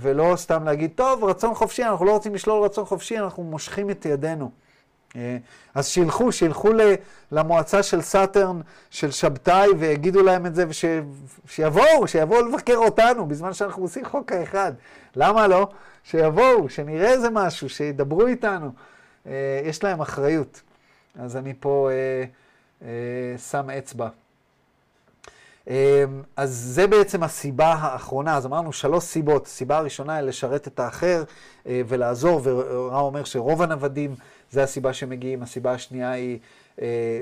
ולא סתם להגיד, טוב, רצון חופשי, אנחנו לא רוצים לשלול רצון חופשי, אנחנו מושכים את ידינו. אז שילכו, שילכו למועצה של סאטרן, של שבתאי, ויגידו להם את זה, ושיבואו, שיבואו לבקר אותנו, בזמן שאנחנו עושים חוק האחד. למה לא? שיבואו, שנראה איזה משהו, שידברו איתנו. יש להם אחריות. אז אני פה אה, אה, שם אצבע. אז זה בעצם הסיבה האחרונה, אז אמרנו שלוש סיבות. הסיבה הראשונה היא לשרת את האחר ולעזור, ורע אומר שרוב הנוודים זה הסיבה שמגיעים. הסיבה השנייה היא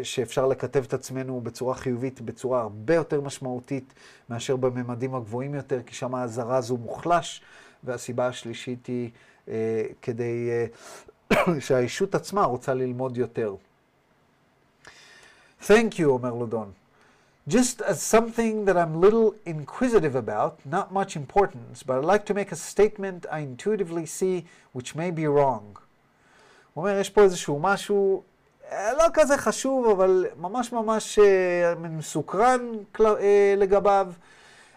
שאפשר לקטב את עצמנו בצורה חיובית, בצורה הרבה יותר משמעותית מאשר בממדים הגבוהים יותר, כי שם הזרז הוא מוחלש. והסיבה השלישית היא כדי שהאישות עצמה רוצה ללמוד יותר. Thank you, אומר לודון. Just as something that I'm little inquisitive about, not much importance, but I'd like to make a statement I intuitively see which may be wrong. הוא אומר, יש פה איזשהו משהו לא כזה חשוב, אבל ממש ממש מסוקרן לגביו,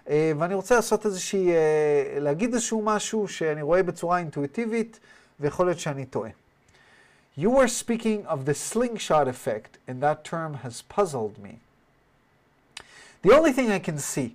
ואני רוצה לעשות איזושהי, להגיד איזשהו משהו שאני רואה בצורה אינטואיטיבית, ויכול להיות שאני טועה. You were speaking of the slingshot effect, and that term has puzzled me. The only thing I can see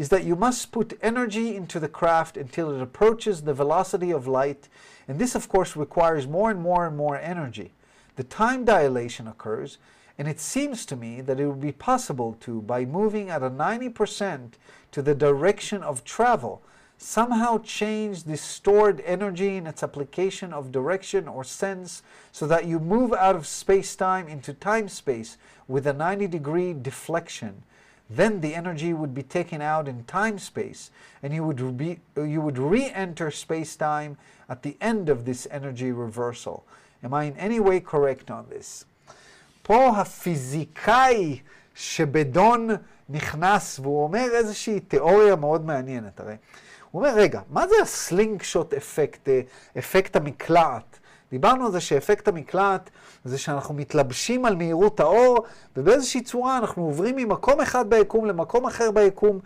is that you must put energy into the craft until it approaches the velocity of light, and this, of course, requires more and more and more energy. The time dilation occurs, and it seems to me that it would be possible to, by moving at a 90% to the direction of travel, somehow change the stored energy in its application of direction or sense so that you move out of space time into time space with a 90 degree deflection. Then the energy would be taken out in time space, and you would, be, you would re enter space time at the end of this energy reversal. Am I in any way correct on this? פה הפיזיקאי שבדון נכנס והוא אומר איזושהי תיאוריה מאוד מעניינת הרי. הוא אומר, רגע, מה זה הסלינג שוט אפקט, אה, אפקט המקלעת? דיברנו על זה שאפקט המקלעת זה שאנחנו מתלבשים על מהירות האור, ובאיזושהי צורה אנחנו עוברים ממקום אחד ביקום למקום אחר ביקום,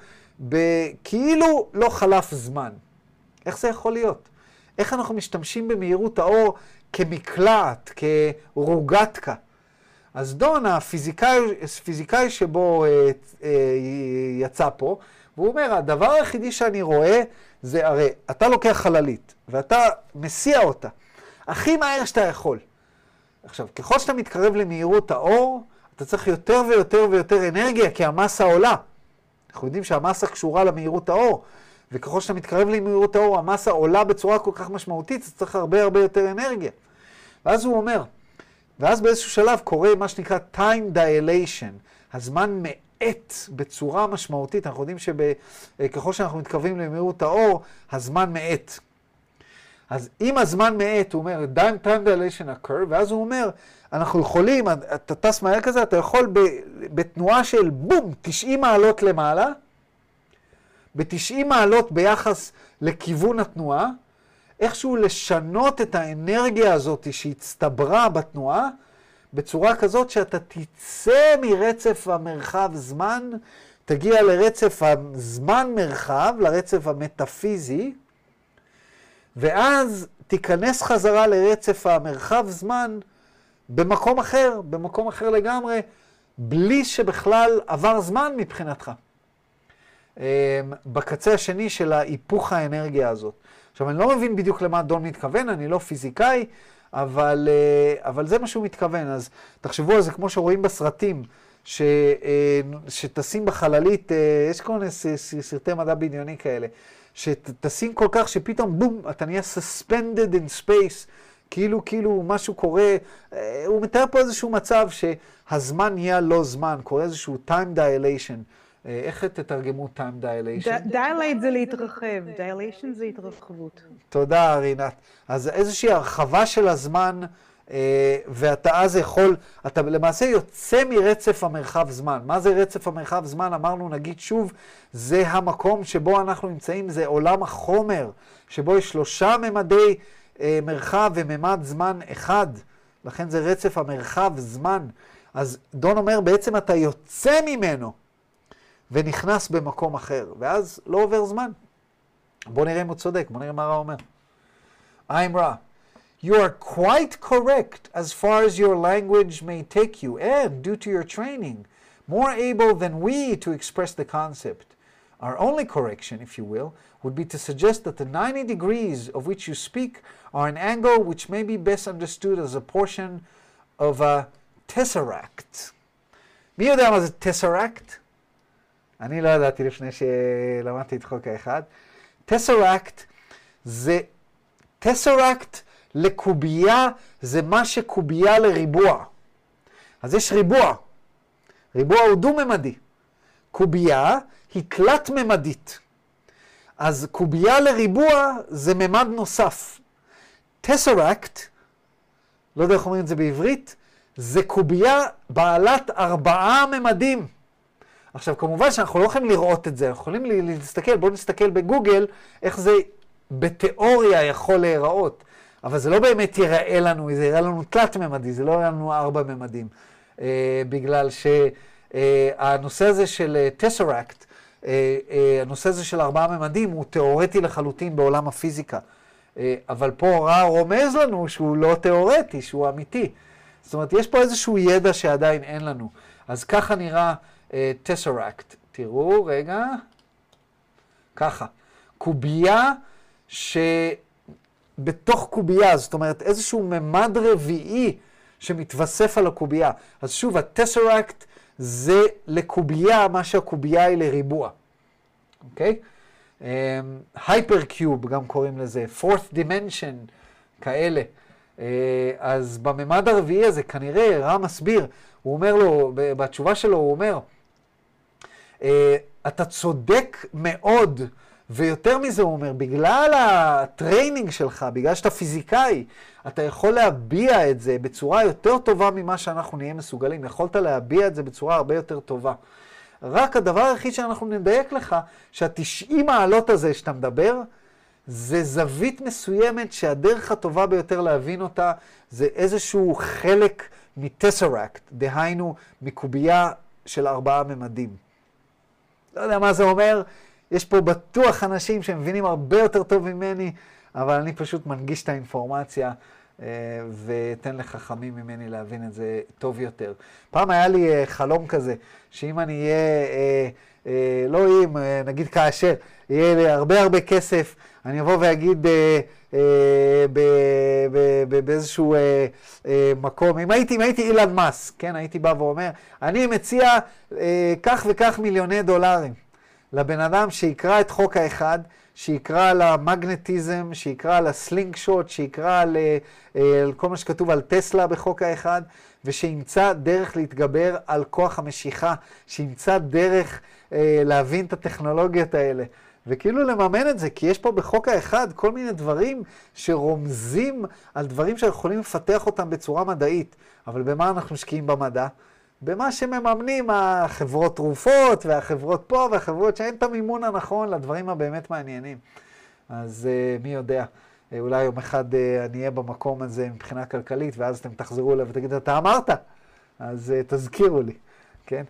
כאילו לא חלף זמן. איך זה יכול להיות? איך אנחנו משתמשים במהירות האור כמקלעת, כרוגטקה? אז דון, הפיזיקאי, הפיזיקאי שבו אה, אה, יצא פה, והוא אומר, הדבר היחידי שאני רואה זה, הרי אתה לוקח חללית, ואתה מסיע אותה הכי מהר שאתה יכול. עכשיו, ככל שאתה מתקרב למהירות האור, אתה צריך יותר ויותר ויותר אנרגיה, כי המסה עולה. אנחנו יודעים שהמסה קשורה למהירות האור, וככל שאתה מתקרב למהירות האור, המסה עולה בצורה כל כך משמעותית, אז צריך הרבה הרבה יותר אנרגיה. ואז הוא אומר, ואז באיזשהו שלב קורה מה שנקרא time dilation, הזמן מאט בצורה משמעותית. אנחנו יודעים שככל שאנחנו מתקרבים למהירות האור, הזמן מאט. אז אם הזמן מאט, הוא אומר, time, dilation occur, ואז הוא אומר, אנחנו יכולים, אתה טס מהר כזה, אתה יכול בתנועה של בום, 90 מעלות למעלה, ב-90 מעלות ביחס לכיוון התנועה, איכשהו לשנות את האנרגיה הזאת שהצטברה בתנועה, בצורה כזאת שאתה תצא מרצף המרחב-זמן, תגיע לרצף הזמן-מרחב, לרצף המטאפיזי, ואז תיכנס חזרה לרצף המרחב-זמן במקום אחר, במקום אחר לגמרי, בלי שבכלל עבר זמן מבחינתך. אמ, בקצה השני של ההיפוך האנרגיה הזאת. עכשיו, אני לא מבין בדיוק למה דון מתכוון, אני לא פיזיקאי, אבל, אה, אבל זה מה שהוא מתכוון. אז תחשבו על זה כמו שרואים בסרטים, ש, אה, שטסים בחללית, אה, יש כל מיני סרטי מדע בדיוני כאלה, שטסים כל כך שפתאום בום, אתה נהיה suspended in space, כאילו, כאילו משהו קורה, הוא מתאר פה איזשהו מצב שהזמן נהיה לא זמן, קורה איזשהו time dilation. איך תתרגמו time dilation? dilate זה להתרחב, dilation זה התרחבות. תודה, רינת. אז איזושהי הרחבה של הזמן, ואתה אז יכול, אתה למעשה יוצא מרצף המרחב זמן. מה זה רצף המרחב זמן? אמרנו, נגיד שוב, זה המקום שבו אנחנו נמצאים, זה עולם החומר, שבו יש שלושה ממדי מרחב וממד זמן אחד. לכן זה רצף המרחב זמן. אז דון אומר, בעצם אתה יוצא ממנו. ונכנס במקום אחר, ואז לא עובר זמן. בואו נראה אם הוא צודק, בואו נראה מה רע אומר. I'm Ra. You are quite correct as far as your language may take you, and due to your training, more able than we to express the concept. Our only correction, if you will, would be to suggest that the 90 degrees of which you speak are an angle which may be best understood as a portion of a tesseract. מי יודע מה זה tesseract? אני לא ידעתי לפני שלמדתי את חוק האחד. טסרקט זה, טסרקט לקובייה זה מה שקובייה לריבוע. אז יש ריבוע. ריבוע הוא דו-ממדי. קובייה היא תלת-ממדית. אז קובייה לריבוע זה ממד נוסף. טסרקט, לא יודע איך אומרים את זה בעברית, זה קובייה בעלת ארבעה ממדים. עכשיו, כמובן שאנחנו לא יכולים לראות את זה, אנחנו יכולים להסתכל, בואו נסתכל בגוגל איך זה בתיאוריה יכול להיראות. אבל זה לא באמת ייראה לנו, זה יראה לנו תלת-ממדי, זה לא יראה לנו ארבע-ממדים. אה, בגלל שהנושא אה, הזה של טסרקט, אה, אה, הנושא הזה של ארבעה ממדים הוא תיאורטי לחלוטין בעולם הפיזיקה. אה, אבל פה רע רומז לנו שהוא לא תיאורטי, שהוא אמיתי. זאת אומרת, יש פה איזשהו ידע שעדיין אין לנו. אז ככה נראה... טסרקט. תראו, רגע. ככה. קובייה שבתוך קובייה, זאת אומרת איזשהו ממד רביעי שמתווסף על הקובייה. אז שוב, הטסרקט זה לקובייה מה שהקובייה היא לריבוע, אוקיי? hyper אמ, cube גם קוראים לזה, fourth dimension, כאלה. אה, אז בממד הרביעי הזה כנראה רא מסביר, הוא אומר לו, בתשובה שלו הוא אומר, אה, אתה צודק מאוד, ויותר מזה הוא אומר, בגלל ה training שלך, בגלל שאתה פיזיקאי, אתה יכול להביע את זה בצורה יותר טובה ממה שאנחנו נהיה מסוגלים. יכולת להביע את זה בצורה הרבה יותר טובה. רק הדבר היחיד שאנחנו נדייק לך, שהתשעים מעלות הזה שאתה מדבר, זה זווית מסוימת שהדרך הטובה ביותר להבין אותה זה איזשהו חלק מטסרקט, דהיינו מקובייה של ארבעה ממדים. לא יודע מה זה אומר, יש פה בטוח אנשים שמבינים הרבה יותר טוב ממני, אבל אני פשוט מנגיש את האינפורמציה אה, ואתן לחכמים ממני להבין את זה טוב יותר. פעם היה לי אה, חלום כזה, שאם אני אהיה, אה, אה, לא אם, אה, נגיד כאשר, יהיה לי הרבה הרבה כסף, אני אבוא ואגיד אה, ב- ב- ב- באיזשהו מקום, אם הייתי, אם הייתי אילן מאסק, כן, הייתי בא ואומר, אני מציע כך וכך מיליוני דולרים לבן אדם שיקרא את חוק האחד, שיקרא על המגנטיזם, שיקרא על הסלינג שוט, שיקרא על, אה, על כל מה שכתוב על טסלה בחוק האחד, ושימצא דרך להתגבר על כוח המשיכה, שימצא דרך אה, להבין את הטכנולוגיות האלה. וכאילו לממן את זה, כי יש פה בחוק האחד כל מיני דברים שרומזים על דברים שיכולים לפתח אותם בצורה מדעית. אבל במה אנחנו משקיעים במדע? במה שמממנים החברות תרופות והחברות פה והחברות שאין את המימון הנכון לדברים הבאמת מעניינים. אז uh, מי יודע, uh, אולי יום אחד uh, אני אהיה במקום הזה מבחינה כלכלית, ואז אתם תחזרו אליו ותגידו, אתה אמרת, אז uh, תזכירו לי, כן?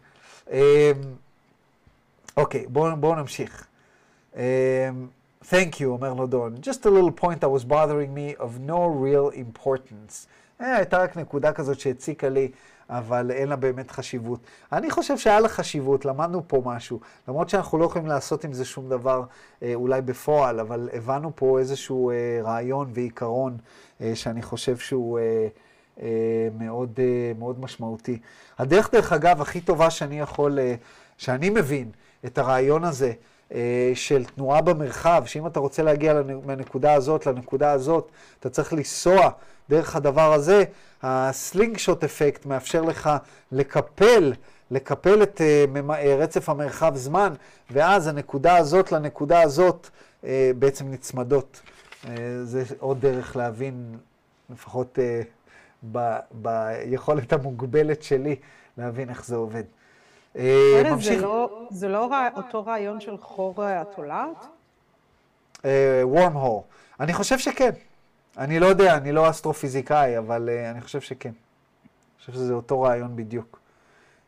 אוקיי, um, okay, בואו בוא נמשיך. Um, thank you, אומר לו דון. Just a little point that was bothering me of no real importance. הייתה רק נקודה כזאת שהציקה לי. אבל אין לה באמת חשיבות. אני חושב שהיה לה חשיבות, למדנו פה משהו. למרות שאנחנו לא יכולים לעשות עם זה שום דבר אה, אולי בפועל, אבל הבנו פה איזשהו אה, רעיון ועיקרון אה, שאני חושב שהוא מאוד, מאוד משמעותי. הדרך, דרך אגב, הכי טובה שאני יכול, שאני מבין את הרעיון הזה, של תנועה במרחב, שאם אתה רוצה להגיע מהנקודה הזאת לנקודה הזאת, אתה צריך לנסוע דרך הדבר הזה, הסלינג שוט אפקט מאפשר לך לקפל, לקפל את uh, רצף המרחב זמן, ואז הנקודה הזאת לנקודה הזאת בעצם נצמדות. זה עוד דרך להבין, לפחות ביכולת המוגבלת שלי, להבין איך זה עובד. ממשיך. זה לא, זה לא רע, אותו רעיון של חור התולעת? וורם הול. אני חושב שכן. אני לא יודע, אני לא אסטרופיזיקאי, אבל uh, אני חושב שכן. אני חושב שזה אותו רעיון בדיוק.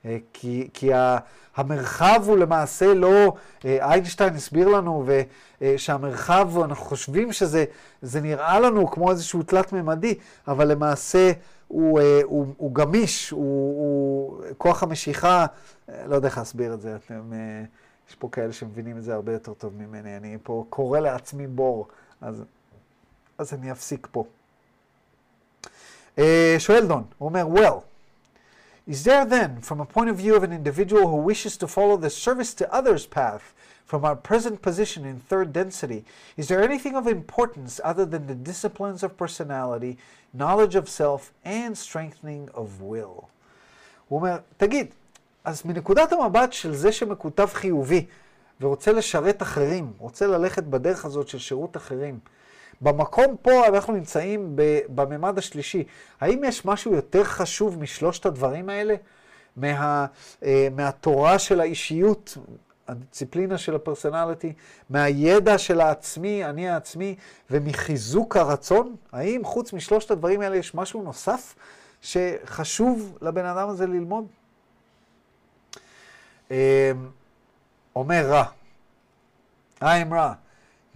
Uh, כי, כי ה, המרחב הוא למעשה לא, uh, איינשטיין הסביר לנו, ו, uh, שהמרחב, אנחנו חושבים שזה נראה לנו כמו איזשהו תלת-ממדי, אבל למעשה הוא, uh, הוא, הוא גמיש, הוא, הוא כוח המשיכה, לא יודע איך להסביר את זה, אתם, יש פה כאלה שמבינים את זה הרבה יותר טוב ממני, אני פה קורא לעצמי בור, אז... אז אני אפסיק פה. שואל דון, הוא אומר, well, is there then, from a point of view of an individual who wishes to follow the service to others path from our present position in third density, is there anything of importance other than the disciplines of personality, knowledge of self, and strengthening of will? הוא אומר, תגיד, אז מנקודת המבט של זה שמקוטב חיובי ורוצה לשרת אחרים, רוצה ללכת בדרך הזאת של שירות אחרים, במקום פה אנחנו נמצאים בממד השלישי. האם יש משהו יותר חשוב משלושת הדברים האלה? מה, אה, מהתורה של האישיות, הדיציפלינה של הפרסונליטי, מהידע של העצמי, אני העצמי, ומחיזוק הרצון? האם חוץ משלושת הדברים האלה יש משהו נוסף שחשוב לבן אדם הזה ללמוד? אה, אומר רע, I'm רע.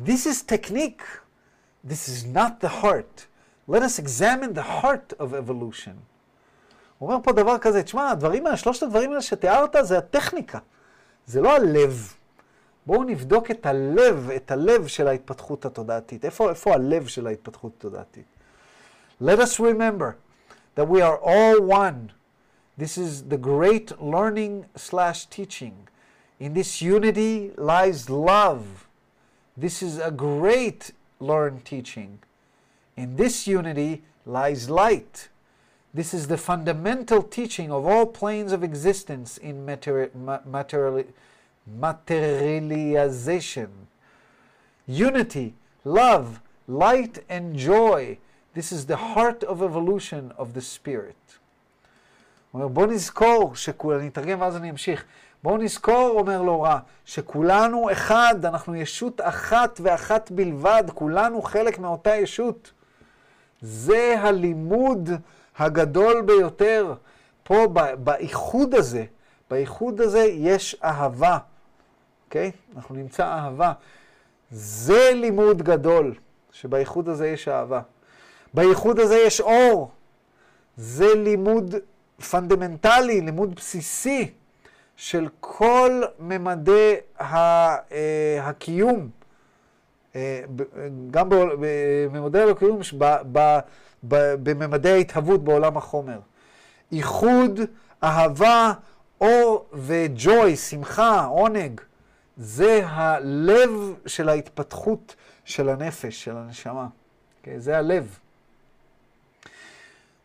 This is technique. This is not the heart. Let us examine the heart of evolution. הוא אומר פה דבר כזה, תשמע, הדברים האלה, שלושת הדברים האלה שתיארת זה הטכניקה, זה לא הלב. בואו נבדוק את הלב, את הלב של ההתפתחות התודעתית. איפה, איפה הלב של ההתפתחות התודעתית? Let us remember that we are all one. This is the great learning slash teaching. In this unity lies love. This is a great learn teaching. In this unity lies light. This is the fundamental teaching of all planes of existence in materi- material, materialization. Unity, love, light and joy. This is the heart of evolution of the spirit. הוא אומר, בוא נזכור שכול, אני אתרגם ואז אני אמשיך. בואו נזכור, אומר לו רע, שכולנו אחד, אנחנו ישות אחת ואחת בלבד, כולנו חלק מאותה ישות. זה הלימוד הגדול ביותר. פה, באיחוד הזה, באיחוד הזה יש אהבה, אוקיי? אנחנו נמצא אהבה. זה לימוד גדול, שבאיחוד הזה יש אהבה. באיחוד הזה יש אור. זה לימוד פונדמנטלי, לימוד בסיסי של כל ממדי אה, הקיום. אה, ב- גם בממדי הקיום, בממדי ההתהוות בעולם החומר. איחוד, אהבה, אור וג'וי, שמחה, עונג. זה הלב של ההתפתחות של הנפש, של הנשמה. Okay, זה הלב.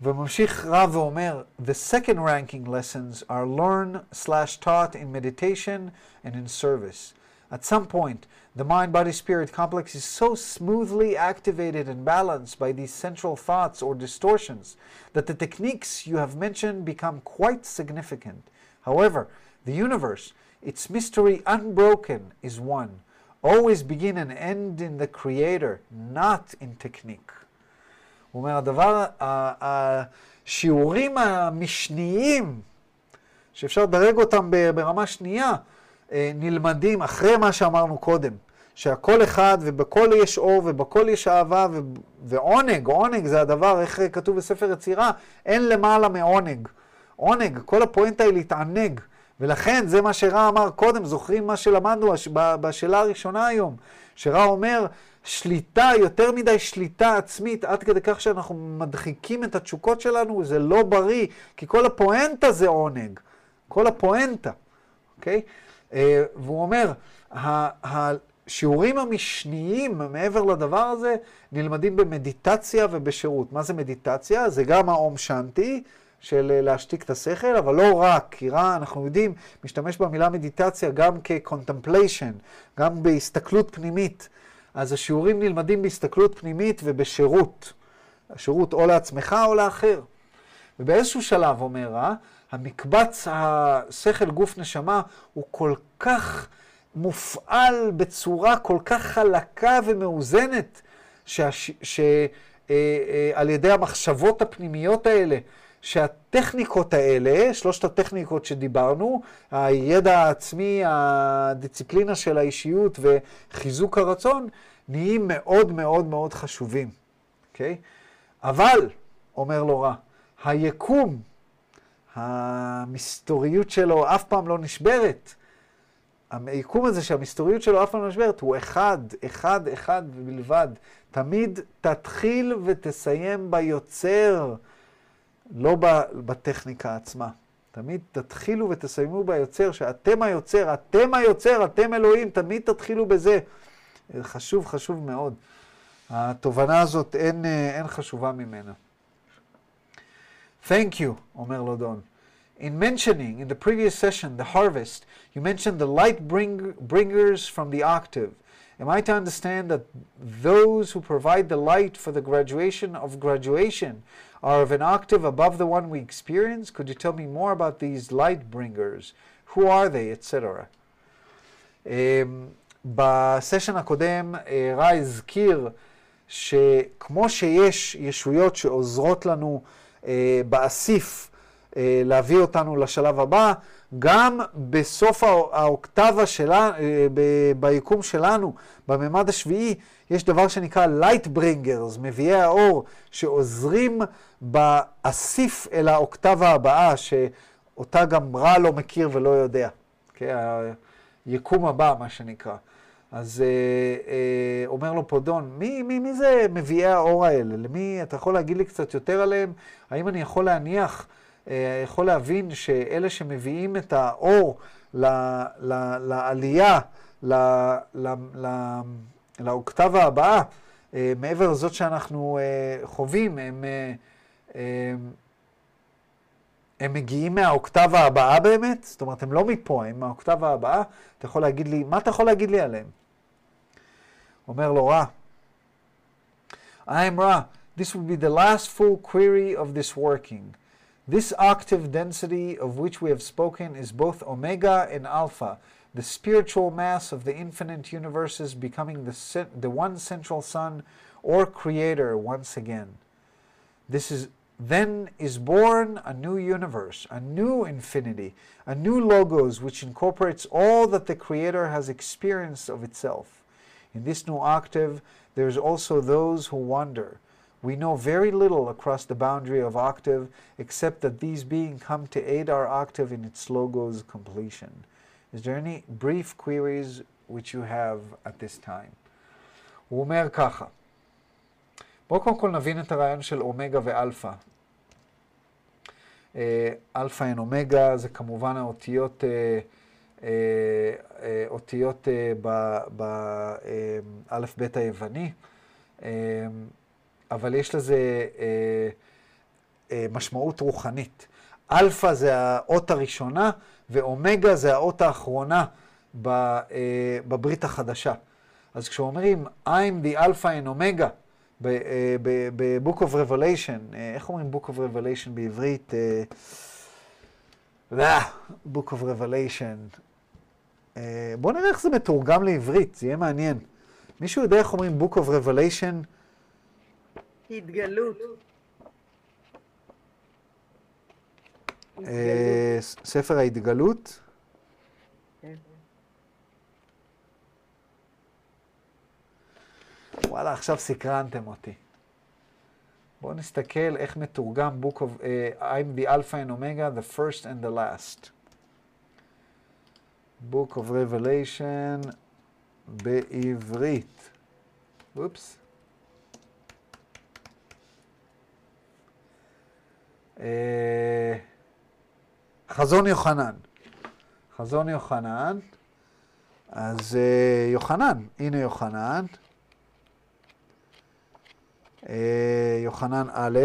וממשיך רב ואומר, The second ranking lessons are learned slash taught in meditation and in service. At some point, the mind-body-spirit complex is so smoothly activated and balanced by these central thoughts or distortions that the techniques you have mentioned become quite significant. However, the universe, its mystery unbroken, is one. Always begin and end in the Creator, not in technique. הוא אומר, הדבר, השיעורים המשניים, שאפשר לדרג אותם ברמה שנייה, אה, נלמדים אחרי מה שאמרנו קודם, שהכל אחד ובכל יש אור ובכל יש אהבה ו- ועונג, עונג זה הדבר, איך כתוב בספר יצירה, אין למעלה מעונג. עונג, כל הפואנטה היא להתענג. ולכן זה מה שרע אמר קודם, זוכרים מה שלמדנו הש- ב- בשאלה הראשונה היום, שרע אומר, שליטה, יותר מדי שליטה עצמית, עד כדי כך שאנחנו מדחיקים את התשוקות שלנו, זה לא בריא, כי כל הפואנטה זה עונג. כל הפואנטה, אוקיי? אה, והוא אומר, השיעורים המשניים מעבר לדבר הזה נלמדים במדיטציה ובשירות. מה זה מדיטציה? זה גם האום שנטי, של אה, להשתיק את השכל, אבל לא רק, כי רע, אנחנו יודעים, משתמש במילה מדיטציה גם כ-contemplation, גם בהסתכלות פנימית. אז השיעורים נלמדים בהסתכלות פנימית ובשירות. השירות או לעצמך או לאחר. ובאיזשהו שלב, אומר רע, המקבץ השכל גוף נשמה הוא כל כך מופעל בצורה כל כך חלקה ומאוזנת, שעל אה, ידי המחשבות הפנימיות האלה, שהטכניקות האלה, שלושת הטכניקות שדיברנו, הידע העצמי, הדיסציפלינה של האישיות וחיזוק הרצון, נהיים מאוד מאוד מאוד חשובים, אוקיי? אבל, אומר לו רע, היקום, המסתוריות שלו אף פעם לא נשברת. היקום הזה שהמסתוריות שלו אף פעם לא נשברת, הוא אחד, אחד, אחד בלבד. תמיד תתחיל ותסיים ביוצר, לא בטכניקה עצמה. תמיד תתחילו ותסיימו ביוצר, שאתם היוצר, אתם היוצר, אתם אלוהים, תמיד תתחילו בזה. חשוב, חשוב מאוד. התובנה הזאת, אין, אין חשובה ממנה. Thank you, אומר לו דון. In mentioning in the previous session the harvest, you mentioned the light bring, bringers from the octave. Am I to understand that those who provide the light for the graduation of graduation are of an octave above the one we experience? Could you tell me more about these light bringers? Who are they, etc.? Um, בסשן הקודם רע הזכיר שכמו שיש ישויות שעוזרות לנו uh, באסיף uh, להביא אותנו לשלב הבא, גם בסוף האוקטבה שלה, ב- ביקום שלנו, בממד השביעי, יש דבר שנקרא light bringers, מביאי האור, שעוזרים באסיף אל האוקטבה הבאה, שאותה גם רע לא מכיר ולא יודע. Okay, היקום הבא, מה שנקרא. אז אה, אה, אומר לו פה דון, מי, מי, מי זה מביאי האור האלה? למי, אתה יכול להגיד לי קצת יותר עליהם? האם אני יכול להניח, אה, יכול להבין שאלה שמביאים את האור ל, ל, לעלייה, ל, ל, ל, לאוקטבה הבאה, אה, מעבר לזאת שאנחנו אה, חווים, הם, אה, אה, הם מגיעים מהאוקטבה הבאה באמת? זאת אומרת, הם לא מפה, הם מהאוקטבה הבאה. אתה יכול להגיד לי, מה אתה יכול להגיד לי עליהם? אומר לו, רע. I am Ra. This will be the last full query of this working. This octave density of which we have spoken is both omega and alpha, the spiritual mass of the infinite universes becoming the, the one central sun or creator once again. This is then is born a new universe, a new infinity, a new logos which incorporates all that the creator has experienced of itself. In this new octave, there's also those who wonder. We know very little across the boundary of octave, except that these beings come to aid our octave in its logo's completion. Is there any brief queries which you have at this time? הוא אומר ככה, בואו קודם כל נבין את הרעיון של אומגה ואלפא. אה, אלפא אין אומגה זה כמובן האותיות, אה, אה, אה, אותיות אה, באלף-בית היווני, אה, אבל יש לזה אה, אה, משמעות רוחנית. אלפא זה האות הראשונה, ואומגה זה האות האחרונה ב, אה, בברית החדשה. אז כשאומרים I'm the Alpha and Omega ב-Book of Revelation, אה, איך אומרים Book of Revelation בעברית? אה, אה, Book of Revelation. אה, בואו נראה איך זה מתורגם לעברית, זה יהיה מעניין. מישהו יודע איך אומרים Book of Revelation? התגלות. אה, ספר ההתגלות? כן. וואלה, עכשיו סקרנתם אותי. בואו נסתכל איך מתורגם Book of... Uh, I'm the Alpha and Omega, the first and the last. Book of Revelation בעברית. אופס. חזון יוחנן. חזון יוחנן. אז אה, יוחנן, הנה יוחנן. אה, יוחנן א',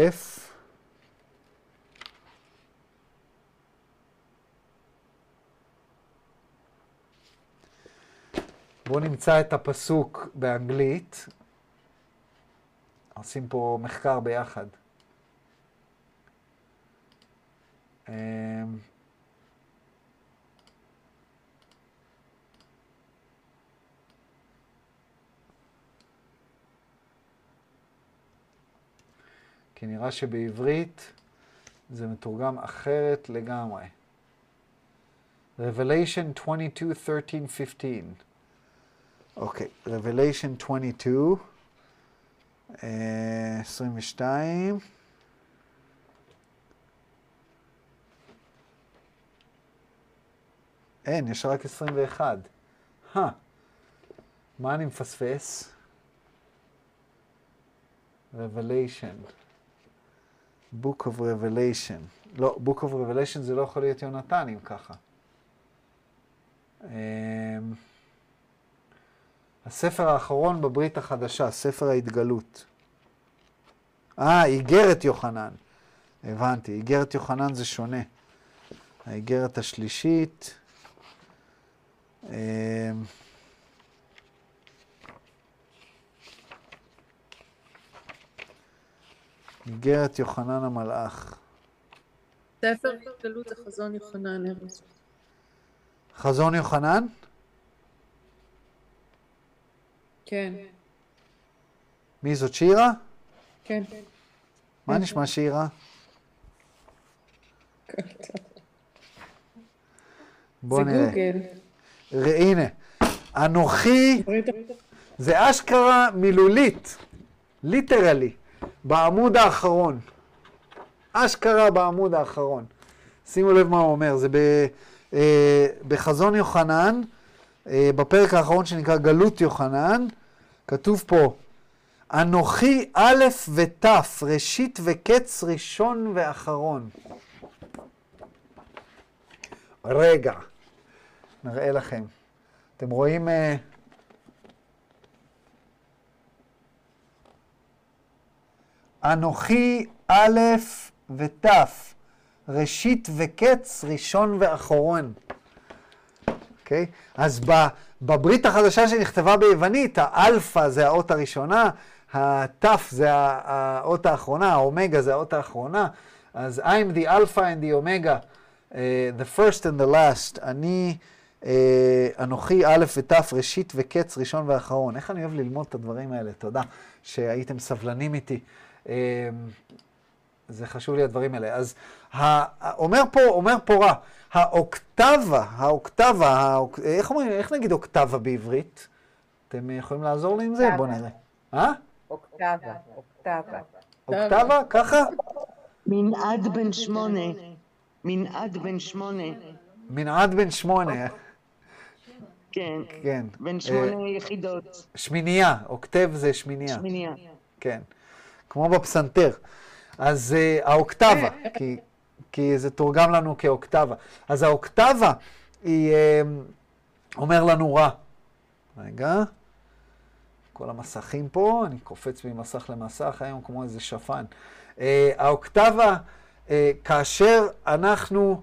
בואו נמצא את הפסוק באנגלית. עושים פה מחקר ביחד. כי נראה שבעברית זה מתורגם אחרת לגמרי. Revelation 22, 13, 15. אוקיי, Revelation 22, אה, 22. אין, יש רק 21. הא, מה אני מפספס? Revelation. Book of Revelation. לא, Book of Revelation זה לא יכול להיות יונתן אם ככה. אמ, הספר האחרון בברית החדשה, ספר ההתגלות. אה, איגרת יוחנן. הבנתי, איגרת יוחנן זה שונה. האיגרת השלישית. אמ, איגרת יוחנן המלאך. ספר התגלות זה חזון יוחנן ארז. חזון יוחנן? כן, מי זאת שירה? כן. מה נשמע שירה? בוא זה נראה. גוגל. ר- הנה, אנוכי זה אשכרה מילולית, ליטרלי, בעמוד האחרון. אשכרה בעמוד האחרון. שימו לב מה הוא אומר, זה ב, אה, בחזון יוחנן, אה, בפרק האחרון שנקרא גלות יוחנן, כתוב פה, אנוכי א' ות', ראשית וקץ, ראשון ואחרון. רגע, נראה לכם. אתם רואים... אה, אנוכי א' ות', ראשית וקץ, ראשון ואחרון. אוקיי? אז ב, בברית החדשה שנכתבה ביוונית, האלפא זה האות הראשונה, התף זה האות האחרונה, האומגה זה האות האחרונה. אז I'm the alpha and the omega, uh, the first and the last. אני, אנוכי א' ות', ראשית וקץ, ראשון ואחרון. איך אני אוהב ללמוד את הדברים האלה, תודה שהייתם סבלנים איתי. Uh, זה חשוב לי הדברים האלה. אז אומר פה, אומר פה רע, האוקטבה, האוקטבה, האוק... איך אומרים, איך נגיד אוקטבה בעברית? אתם יכולים לעזור לי עם זה? בואו נראה. אה? אוקטבה, אוקטבה. אוקטבה? ככה? מנעד בן שמונה. מנעד בן שמונה. מנעד בן שמונה, כן. כן. בן אה, שמונה יחידות. שמינייה, אוקטב זה שמינייה. שמינייה. כן. כמו בפסנתר. אז uh, האוקטבה, כי, כי זה תורגם לנו כאוקטבה. אז האוקטבה היא, uh, אומר לנו רע. רגע. כל המסכים פה, אני קופץ ממסך למסך היום כמו איזה שפן. Uh, האוקטבה, uh, כאשר אנחנו,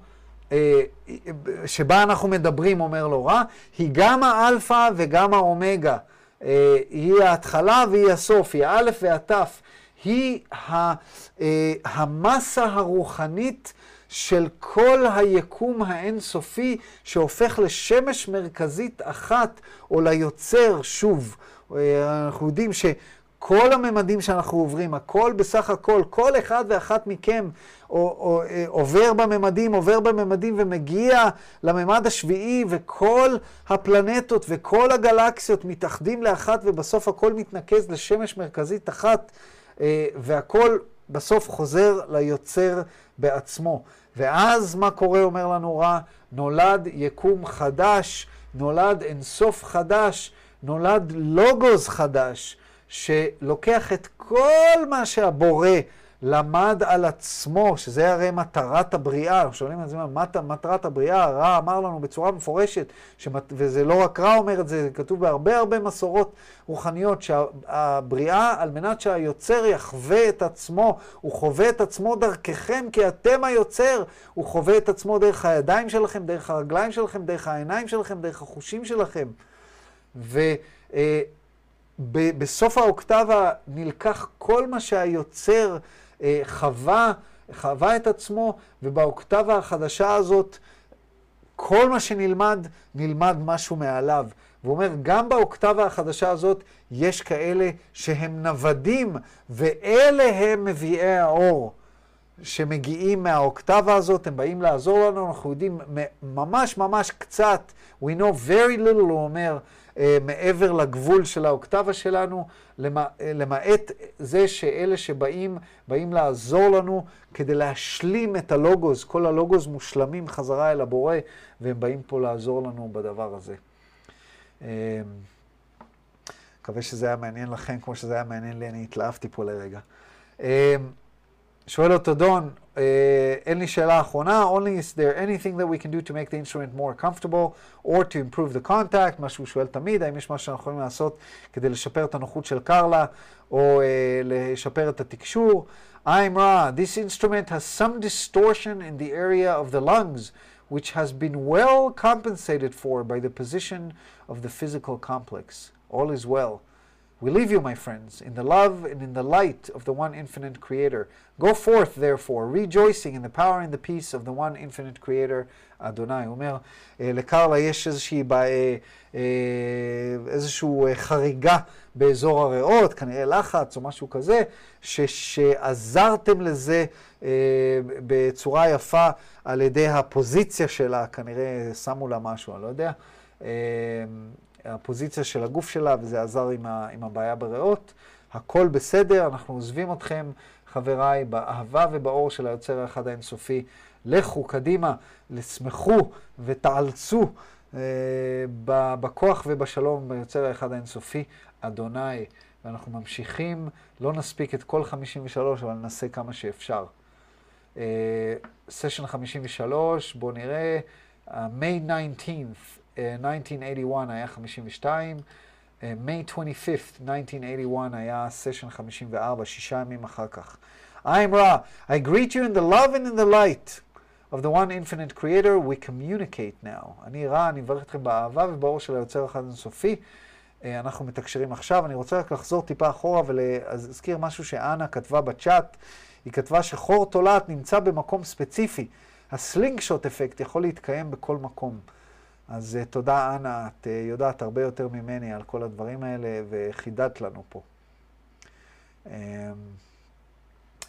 שבה אנחנו מדברים, אומר לו רע, היא גם האלפא וגם האומגה. Uh, היא ההתחלה והיא הסוף, היא האלף והתף. היא ה, uh, המסה הרוחנית של כל היקום האינסופי שהופך לשמש מרכזית אחת, או ליוצר, שוב, אה, אנחנו יודעים שכל הממדים שאנחנו עוברים, הכל בסך הכל, כל אחד ואחת מכם או, או, אה, עובר בממדים, עובר בממדים ומגיע לממד השביעי, וכל הפלנטות וכל הגלקסיות מתאחדים לאחת, ובסוף הכל מתנקז לשמש מרכזית אחת, אה, והכל בסוף חוזר ליוצר בעצמו. ואז מה קורה, אומר לנו רע? נולד יקום חדש, נולד אינסוף חדש, נולד לוגוס חדש, שלוקח את כל מה שהבורא למד על עצמו, שזה הרי מטרת הבריאה. שואלים את זה, מה מטרת הבריאה? רע אמר לנו בצורה מפורשת, שמת, וזה לא רק רע אומר את זה, זה כתוב בהרבה הרבה מסורות רוחניות, שהבריאה, על מנת שהיוצר יחווה את עצמו, הוא חווה את עצמו דרככם, כי אתם היוצר, הוא חווה את עצמו דרך הידיים שלכם, דרך הרגליים שלכם, דרך העיניים שלכם, דרך החושים שלכם. ובסוף האוקטבה נלקח כל מה שהיוצר אה, חווה, חווה את עצמו, ובאוקטבה החדשה הזאת, כל מה שנלמד, נלמד משהו מעליו. והוא אומר, גם באוקטבה החדשה הזאת יש כאלה שהם נוודים, ואלה הם מביאי האור. שמגיעים מהאוקטבה הזאת, הם באים לעזור לנו, אנחנו יודעים ממש ממש קצת, we know very little, הוא אומר, מעבר לגבול של האוקטבה שלנו, למע, למעט זה שאלה שבאים, באים לעזור לנו כדי להשלים את הלוגוס, כל הלוגוס מושלמים חזרה אל הבורא, והם באים פה לעזור לנו בדבר הזה. מקווה שזה היה מעניין לכם, כמו שזה היה מעניין לי, אני התלהבתי פה לרגע. שואל אותו דון, uh, אין לי שאלה אחרונה, only is there anything that we can do to make the instrument more comfortable or to improve the contact, מה שהוא שואל תמיד, האם יש משהו שאנחנו יכולים לעשות כדי לשפר את הנוחות של קרלה, או uh, לשפר את התקשור. I'm Ra, this instrument has some distortion in the area of the lungs, which has been well compensated for by the position of the physical complex. All is well. We leave you, my friends, in the love and in the light of the one infinite Creator. Go forth, therefore, rejoicing in the power and the peace of the one infinite Creator, אדוני. הוא אומר, לקרלה יש איזושהי, איזושהי חריגה באזור הריאות, כנראה לחץ או משהו כזה, ש, שעזרתם לזה בצורה יפה על ידי הפוזיציה שלה, כנראה שמו לה משהו, אני לא יודע. הפוזיציה של הגוף שלה, וזה עזר עם, ה, עם הבעיה בריאות. הכל בסדר, אנחנו עוזבים אתכם, חבריי, באהבה ובאור של היוצר האחד האינסופי. לכו קדימה, לשמחו ותעלצו אה, בכוח ובשלום ביוצר האחד האינסופי, אדוני. ואנחנו ממשיכים, לא נספיק את כל 53, אבל נעשה כמה שאפשר. סשן אה, 53, בואו נראה, מיי uh, 19th. 1981 היה 52, מיי 25th, 1981 היה סשן 54, שישה ימים אחר כך. I'm Ra, I greet you in the love and in the light of the one infinite creator, we communicate now. אני רע, אני מברך אתכם באהבה ובאור של היוצר אחד אינסופי. אה, אנחנו מתקשרים עכשיו. אני רוצה רק לחזור טיפה אחורה ולהזכיר משהו שאנה כתבה בצ'אט. היא כתבה שחור תולעת נמצא במקום ספציפי. הסלינג שוט אפקט יכול להתקיים בכל מקום. אז uh, תודה, אנה, את uh, יודעת הרבה יותר ממני על כל הדברים האלה, וחידדת לנו פה. Um,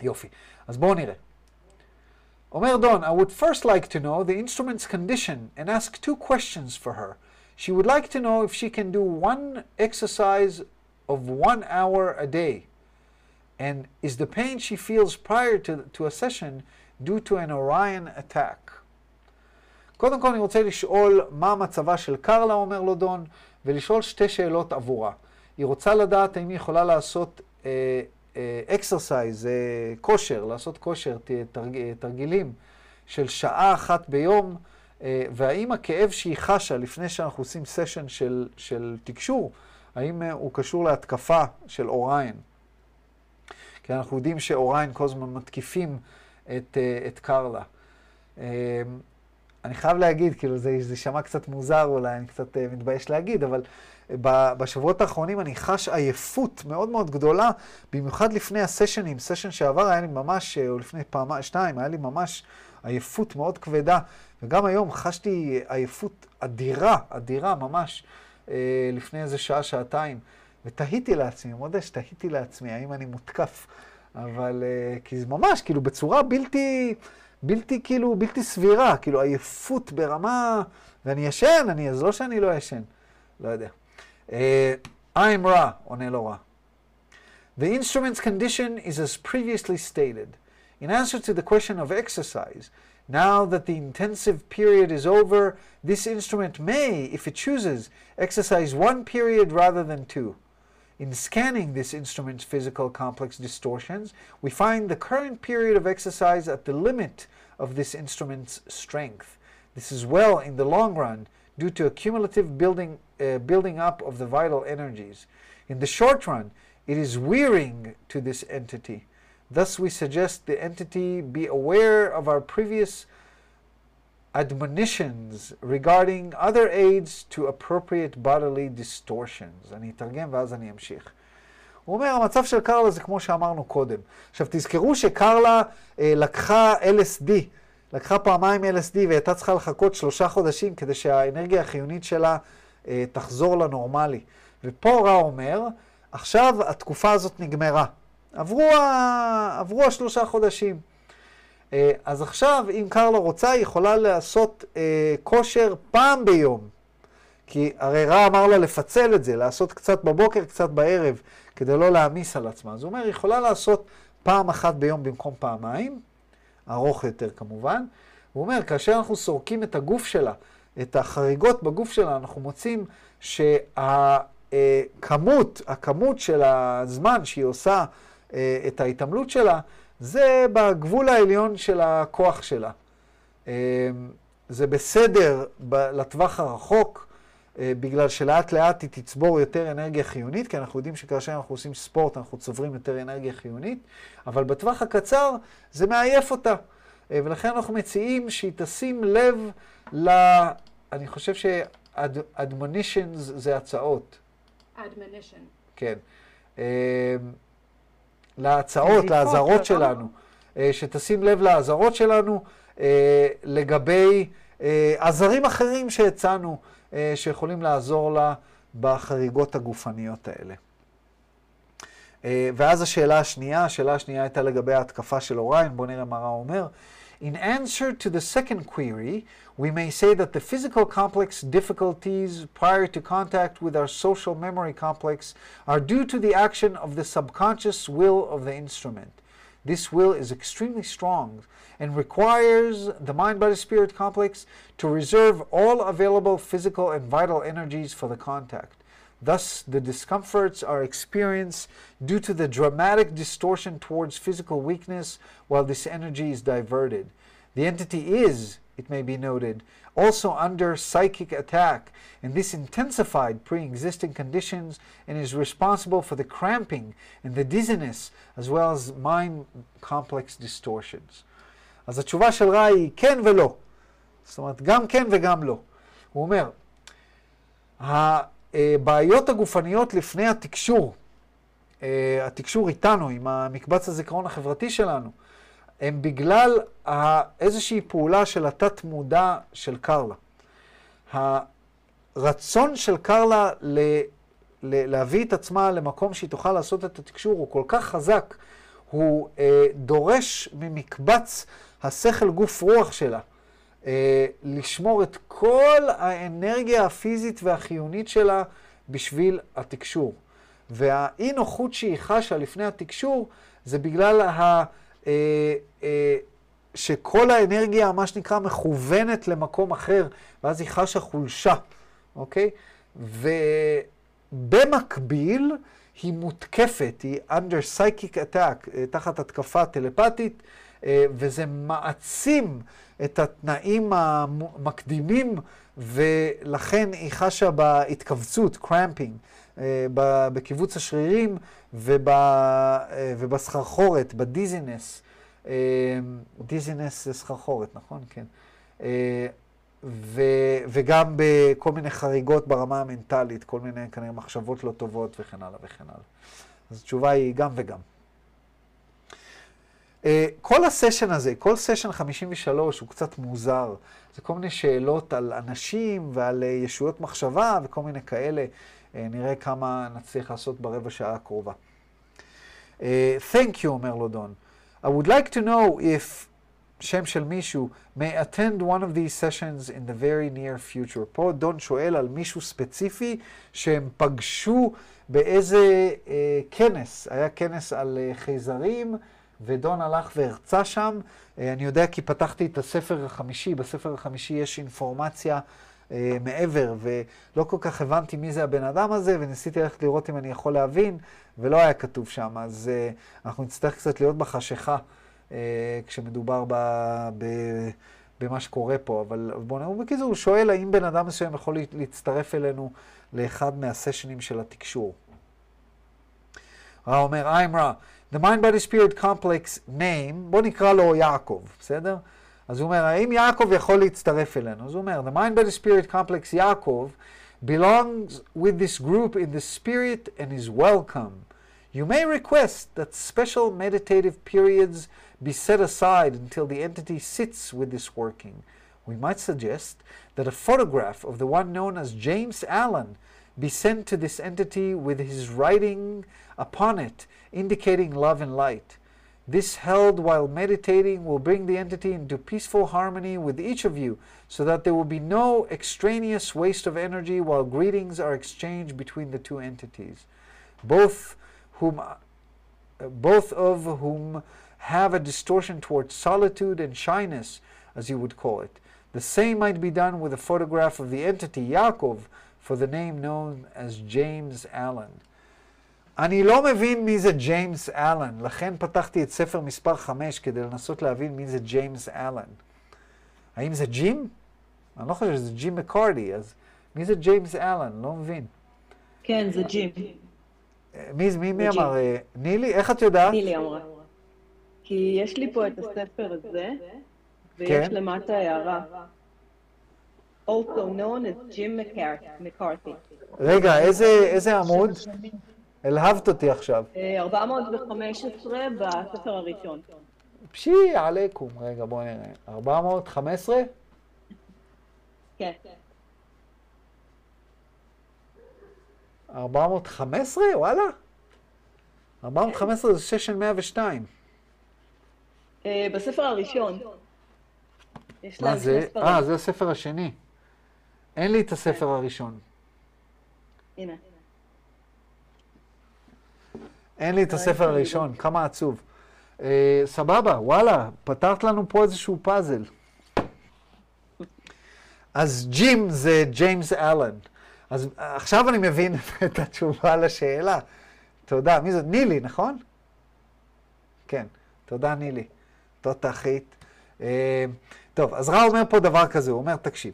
יופי. אז בואו נראה. אומר דון, I would first like to know the instrument's condition and ask two questions for her. She would like to know if she can do one exercise of one hour a day. And is the pain she feels prior to, to a session due to an Orion attack? קודם כל אני רוצה לשאול מה מצבה של קרלה, אומר לו דון, ולשאול שתי שאלות עבורה. היא רוצה לדעת האם היא יכולה לעשות exercise, אה, אה, אה, כושר, לעשות כושר, תרג, תרגילים של שעה אחת ביום, אה, והאם הכאב שהיא חשה לפני שאנחנו עושים session של, של תקשור, האם uh, הוא קשור להתקפה של אוריין. כי אנחנו יודעים שאוריין כל הזמן מתקיפים את, uh, את קרלה. אני חייב להגיד, כאילו זה, זה שמע קצת מוזר אולי, אני קצת uh, מתבייש להגיד, אבל uh, בשבועות האחרונים אני חש עייפות מאוד מאוד גדולה, במיוחד לפני הסשנים. סשן שעבר היה לי ממש, uh, או לפני פעם, שתיים, היה לי ממש עייפות מאוד כבדה, וגם היום חשתי עייפות אדירה, אדירה ממש, uh, לפני איזה שעה, שעתיים. ותהיתי לעצמי, מודה שתהיתי לעצמי, האם אני מותקף. אבל, uh, כי זה ממש, כאילו, בצורה בלתי... בלתי כאילו, בלתי סבירה, כאילו עייפות ברמה, ואני ישן, אני, אז לא שאני לא ישן, לא יודע. Uh, I'm רע, עונה לו רע. The instrument's condition is as previously stated. In answer to the question of exercise, now that the intensive period is over, this instrument may, if it chooses, exercise one period rather than two. In scanning this instrument's physical complex distortions, we find the current period of exercise at the limit of this instrument's strength. This is well in the long run due to a cumulative building, uh, building up of the vital energies. In the short run, it is wearing to this entity. Thus, we suggest the entity be aware of our previous admonitions regarding other aids to appropriate bodily distortions. אני אתרגם ואז אני אמשיך. הוא אומר, המצב של קרלה זה כמו שאמרנו קודם. עכשיו, תזכרו שקרלה אה, לקחה LSD, לקחה פעמיים LSD והייתה צריכה לחכות שלושה חודשים כדי שהאנרגיה החיונית שלה אה, תחזור לנורמלי. ופה רע אומר, עכשיו התקופה הזאת נגמרה. עברו, ה... עברו השלושה חודשים. אה, אז עכשיו, אם קרלה רוצה, היא יכולה לעשות אה, כושר פעם ביום. כי הרי רע אמר לה לפצל את זה, לעשות קצת בבוקר, קצת בערב, כדי לא להעמיס על עצמה. אז הוא אומר, היא יכולה לעשות פעם אחת ביום במקום פעמיים, ארוך יותר כמובן. הוא אומר, כאשר אנחנו סורקים את הגוף שלה, את החריגות בגוף שלה, אנחנו מוצאים שהכמות, הכמות של הזמן שהיא עושה אה, את ההתעמלות שלה, זה בגבול העליון של הכוח שלה. זה בסדר לטווח הרחוק, בגלל שלאט לאט היא תצבור יותר אנרגיה חיונית, כי אנחנו יודעים שכאשר אנחנו עושים ספורט אנחנו צוברים יותר אנרגיה חיונית, אבל בטווח הקצר זה מעייף אותה. ולכן אנחנו מציעים שהיא תשים לב ל... אני חושב ש-admonitions זה הצעות. admonition. כן. להצעות, לאזהרות שלנו, שתשים לב לאזהרות שלנו לגבי עזרים אחרים שהצענו, שיכולים לעזור לה בחריגות הגופניות האלה. ואז השאלה השנייה, השאלה השנייה הייתה לגבי ההתקפה של אוריין, בואו נראה מה רע אומר. In answer to the second query, we may say that the physical complex difficulties prior to contact with our social memory complex are due to the action of the subconscious will of the instrument. This will is extremely strong and requires the mind body spirit complex to reserve all available physical and vital energies for the contact. Thus, the discomforts are experienced due to the dramatic distortion towards physical weakness while this energy is diverted. The entity is, it may be noted, also under psychic attack, and this intensified pre existing conditions and is responsible for the cramping and the dizziness as well as mind complex distortions. אז התשובה של רע היא כן ולא. זאת אומרת, גם כן וגם לא. הוא אומר, הבעיות הגופניות לפני התקשור, אה, התקשור איתנו, עם המקבץ הזיכרון החברתי שלנו, הם בגלל איזושהי פעולה של התת-מודע של קרלה. הרצון של קרלה ל... להביא את עצמה למקום שהיא תוכל לעשות את התקשור הוא כל כך חזק, הוא אה, דורש ממקבץ השכל גוף רוח שלה. אה, לשמור את כל האנרגיה הפיזית והחיונית שלה בשביל התקשור. והאי נוחות שהיא חשה לפני התקשור זה בגלל ה... אה, אה, שכל האנרגיה, מה שנקרא, מכוונת למקום אחר, ואז היא חשה חולשה, אוקיי? ובמקביל, היא מותקפת, היא under psychic attack, אה, תחת התקפה טלפתית, אה, וזה מעצים את התנאים המקדימים, ולכן היא חשה בהתכווצות, קרמפינג, אה, בקיבוץ השרירים ובסחרחורת, בדיזינס. דיזינס זה סחרחורת, נכון? כן. ו, וגם בכל מיני חריגות ברמה המנטלית, כל מיני כנראה מחשבות לא טובות וכן הלאה וכן הלאה. אז התשובה היא גם וגם. Uh, כל הסשן הזה, כל סשן 53 הוא קצת מוזר. זה כל מיני שאלות על אנשים ועל uh, ישויות מחשבה וכל מיני כאלה. Uh, נראה כמה נצליח לעשות ברבע שעה הקרובה. Uh, thank you, אומר לו דון. I would like to know if שם של מישהו, may attend one of these sessions in the very near future. פה דון שואל על מישהו ספציפי שהם פגשו באיזה אה, כנס. היה כנס על אה, חייזרים, ודון הלך והרצה שם. אה, אני יודע כי פתחתי את הספר החמישי, בספר החמישי יש אינפורמציה אה, מעבר, ולא כל כך הבנתי מי זה הבן אדם הזה, וניסיתי ללכת לראות אם אני יכול להבין, ולא היה כתוב שם, אז אה, אנחנו נצטרך קצת להיות בחשיכה. אה, כשמדובר ב, ב, במה שקורה פה. אבל בואו נראה, בקיצור, הוא שואל האם בן אדם מסוים יכול להצטרף אלינו לאחד מהסשנים של התקשור. רע אומר, I'm רע. The mind body spirit complex name, בוא נקרא לו יעקב, בסדר? אז הוא אומר, האם יעקב יכול להצטרף אלינו? אז הוא אומר, The mind body spirit complex יעקב belongs with this group in the spirit and is welcome. You may request that special meditative periods be set aside until the entity sits with this working. We might suggest that a photograph of the one known as James Allen be sent to this entity with his writing upon it, indicating love and light. This held while meditating will bring the entity into peaceful harmony with each of you, so that there will be no extraneous waste of energy while greetings are exchanged between the two entities, both whom, uh, both of whom have a distortion towards solitude and shyness, as you would call it. The same might be done with a photograph of the entity Yaakov, for the name known as James Allen. אני לא מבין מי זה ג'יימס אלן, לכן פתחתי את ספר מספר 5 כדי לנסות להבין מי זה ג'יימס אלן. האם זה ג'ים? אני לא חושב שזה ג'ים מקארדי, אז מי זה ג'יימס אלן? לא מבין. כן, זה ג'ים. מי, מי, מי אמר? נילי? איך את יודעת? נילי אמרה. כי יש לי פה את הספר הזה, ויש כן. למטה הערה. Also known as Jim McCarthy. רגע, איזה עמוד? הלהבת אותי עכשיו. אה, 415 בספר הראשון. פשי עליכום. רגע, בואי נראה. 415? כן. 415? וואלה. 415 זה סשן 102. אה, בספר הראשון. מה זה? אה, זה הספר השני. אין לי את הספר הראשון. הנה. אין לי את הספר הראשון, כמה עצוב. אה, סבבה, וואלה, פתרת לנו פה איזשהו פאזל. אז ג'ים זה ג'יימס אלן. אז עכשיו אני מבין את התשובה לשאלה. תודה. מי זאת? נילי, נכון? כן, תודה נילי. תותחית. אה, טוב, אז רע אומר פה דבר כזה, הוא אומר, תקשיב,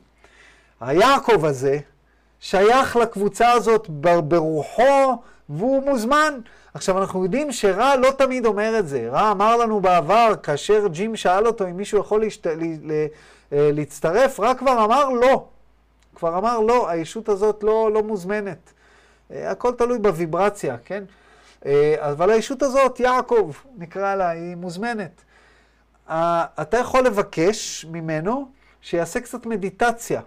היעקב הזה שייך לקבוצה הזאת ברוחו, והוא מוזמן. עכשיו, אנחנו יודעים שרע לא תמיד אומר את זה. רע אמר לנו בעבר, כאשר ג'ים שאל אותו אם מישהו יכול להשת... ל... ל... אה, להצטרף, רע כבר אמר לא. כבר אמר לא, הישות הזאת לא, לא מוזמנת. אה, הכל תלוי בוויברציה, כן? אה, אבל הישות הזאת, יעקב, נקרא לה, היא מוזמנת. אתה יכול לבקש ממנו שיעשה קצת מדיטציה.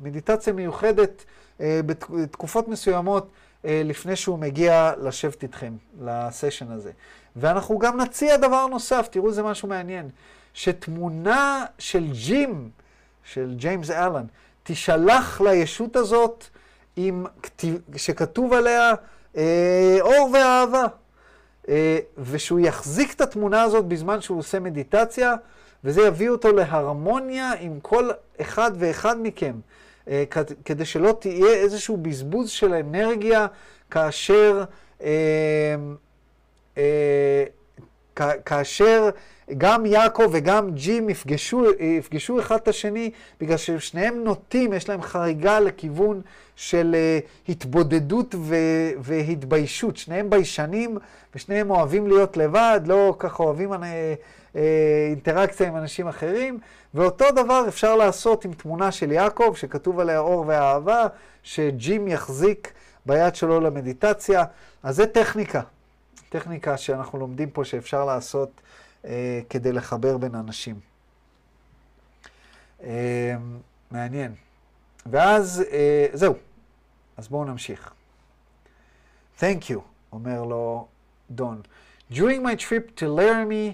מדיטציה מיוחדת בתקופות מסוימות לפני שהוא מגיע לשבת איתכם, לסשן הזה. ואנחנו גם נציע דבר נוסף, תראו, זה משהו מעניין. שתמונה של ג'ים, של ג'יימס אלן, תישלח לישות הזאת עם, שכתוב עליה אה, אור ואהבה. אה, ושהוא יחזיק את התמונה הזאת בזמן שהוא עושה מדיטציה, וזה יביא אותו להרמוניה עם כל אחד ואחד מכם, אה, כדי שלא תהיה איזשהו בזבוז של אנרגיה כאשר, אה, אה, כאשר גם יעקב וגם ג'ים יפגשו, יפגשו אחד את השני, בגלל ששניהם נוטים, יש להם חריגה לכיוון של התבודדות ו- והתביישות. שניהם ביישנים ושניהם אוהבים להיות לבד, לא ככה אוהבים אינטראקציה עם אנשים אחרים. ואותו דבר אפשר לעשות עם תמונה של יעקב, שכתוב עליה אור ואהבה, שג'ים יחזיק ביד שלו למדיטציה. אז זה טכניקה. טכניקה שאנחנו לומדים פה שאפשר לעשות. אה, כדי לחבר בין אנשים. אה, מעניין. ואז, אה, זהו. אז בואו נמשיך. Thank you, אומר לו דון. During my trip to Laramie,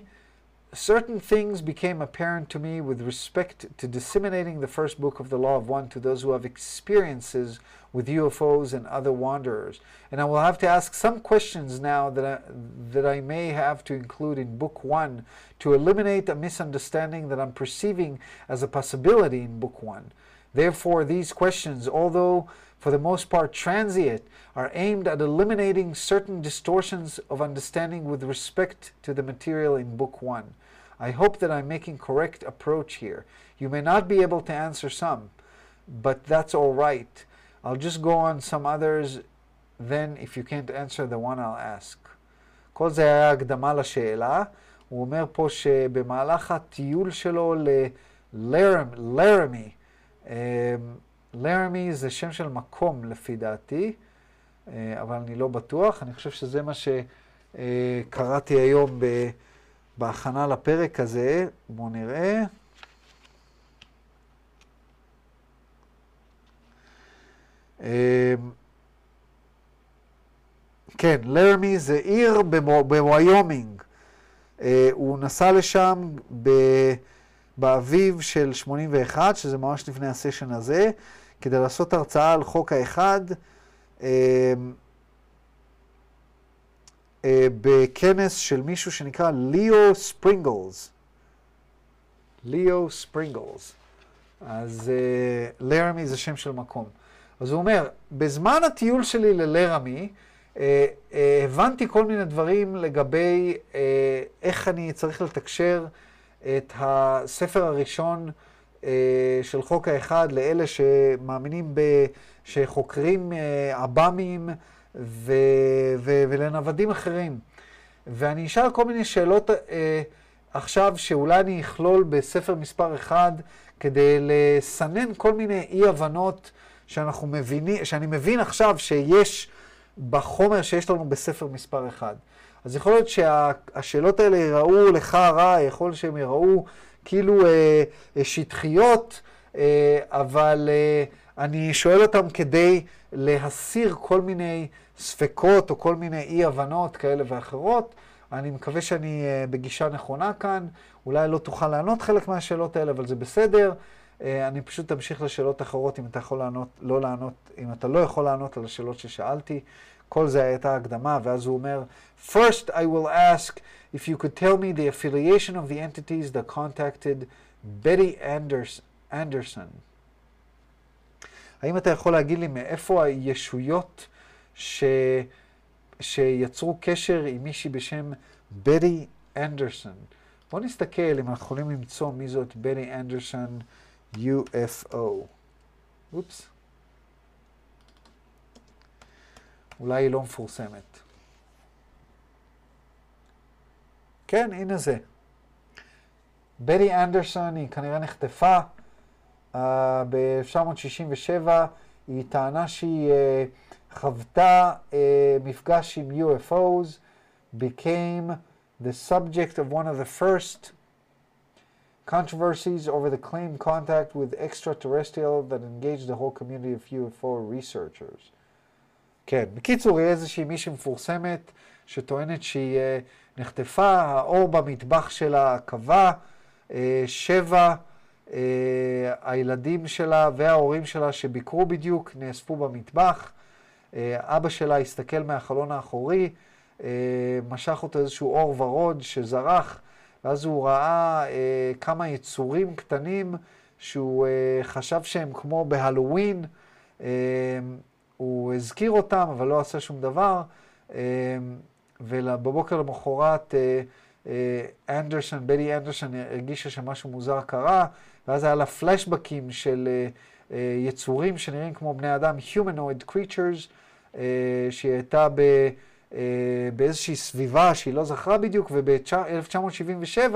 certain things became apparent to me with respect to disseminating the first book of the Law of One to those who have experiences with UFOs and other wanderers. And I will have to ask some questions now that I, that I may have to include in Book One to eliminate a misunderstanding that I'm perceiving as a possibility in Book One. Therefore, these questions, although for the most part transient, are aimed at eliminating certain distortions of understanding with respect to the material in Book One. I hope that I'm making correct approach here. You may not be able to answer some, but that's all right. I'll just go on some others, then if you can't answer the one I'll ask. כל זה היה הקדמה לשאלה. הוא אומר פה שבמהלך הטיול שלו ללרמי, לרמי זה שם של מקום לפי דעתי, אבל אני לא בטוח. אני חושב שזה מה שקראתי היום בהכנה לפרק הזה. בואו נראה. אמ, כן, לרמי זה עיר בוויומינג. אה, הוא נסע לשם באביב של 81, שזה ממש לפני ה session הזה, כדי לעשות הרצאה על חוק האחד. אמ, אה, בכנס של מישהו שנקרא ליאו ספרינגלס. ליאו ספרינגלס. אז אה, לרמי זה שם של מקום. אז הוא אומר, בזמן הטיול שלי ללרמי, אה, אה, הבנתי כל מיני דברים לגבי אה, איך אני צריך לתקשר את הספר הראשון אה, של חוק האחד לאלה שמאמינים ב... שחוקרים אה, עב"מים ו... ו... ולנוודים אחרים. ואני אשאל כל מיני שאלות אה, עכשיו שאולי אני אכלול בספר מספר אחד כדי לסנן כל מיני אי-הבנות. שאנחנו מבינים, שאני מבין עכשיו שיש בחומר שיש לנו בספר מספר אחד. אז יכול להיות שהשאלות האלה יראו לך רע, יכול שהן יראו כאילו אה, אה, שטחיות, אה, אבל אה, אני שואל אותם כדי להסיר כל מיני ספקות או כל מיני אי-הבנות כאלה ואחרות. אני מקווה שאני אה, בגישה נכונה כאן. אולי לא תוכל לענות חלק מהשאלות האלה, אבל זה בסדר. אה, אני פשוט אמשיך לשאלות אחרות אם אתה יכול לענות, לא לענות, אם אתה לא יכול לענות על השאלות ששאלתי. כל זה הייתה הקדמה, ואז הוא אומר, First I will ask if you could tell me the affiliation of the entities that contacted Betty Anders, Anderson. האם אתה יכול להגיד לי מאיפה הישויות ש... שיצרו קשר עם מישהי בשם בטי אנדרסון? בואו נסתכל אם אנחנו יכולים למצוא מי זאת בטי אנדרסון. UFO. אופס. אולי היא לא מפורסמת. כן, הנה זה. ברי אנדרסון היא כנראה נחטפה uh, ב-1967, היא טענה שהיא uh, חוותה uh, מפגש עם UFOs, became the subject of one of the first controversies over the claimed contact with extraterrestrial that engaged the whole community of UFO researchers. כן, בקיצור, היא איזושהי מישהי מפורסמת שטוענת שהיא uh, נחטפה, האור במטבח שלה קבע, uh, שבע uh, הילדים שלה וההורים שלה שביקרו בדיוק נאספו במטבח. אבא שלה הסתכל מהחלון האחורי, משך אותו איזשהו אור ורוד שזרח, ואז הוא ראה כמה יצורים קטנים שהוא חשב שהם כמו בהלואוין. הוא הזכיר אותם, אבל לא עשה שום דבר, ובבוקר למחרת אנדרסון, בדי אנדרסון הרגישה שמשהו מוזר קרה, ואז היה לה פלשבקים של יצורים שנראים כמו בני אדם, Humanoid Creatures, שהיא הייתה ב... באיזושהי סביבה שהיא לא זכרה בדיוק, וב-1977,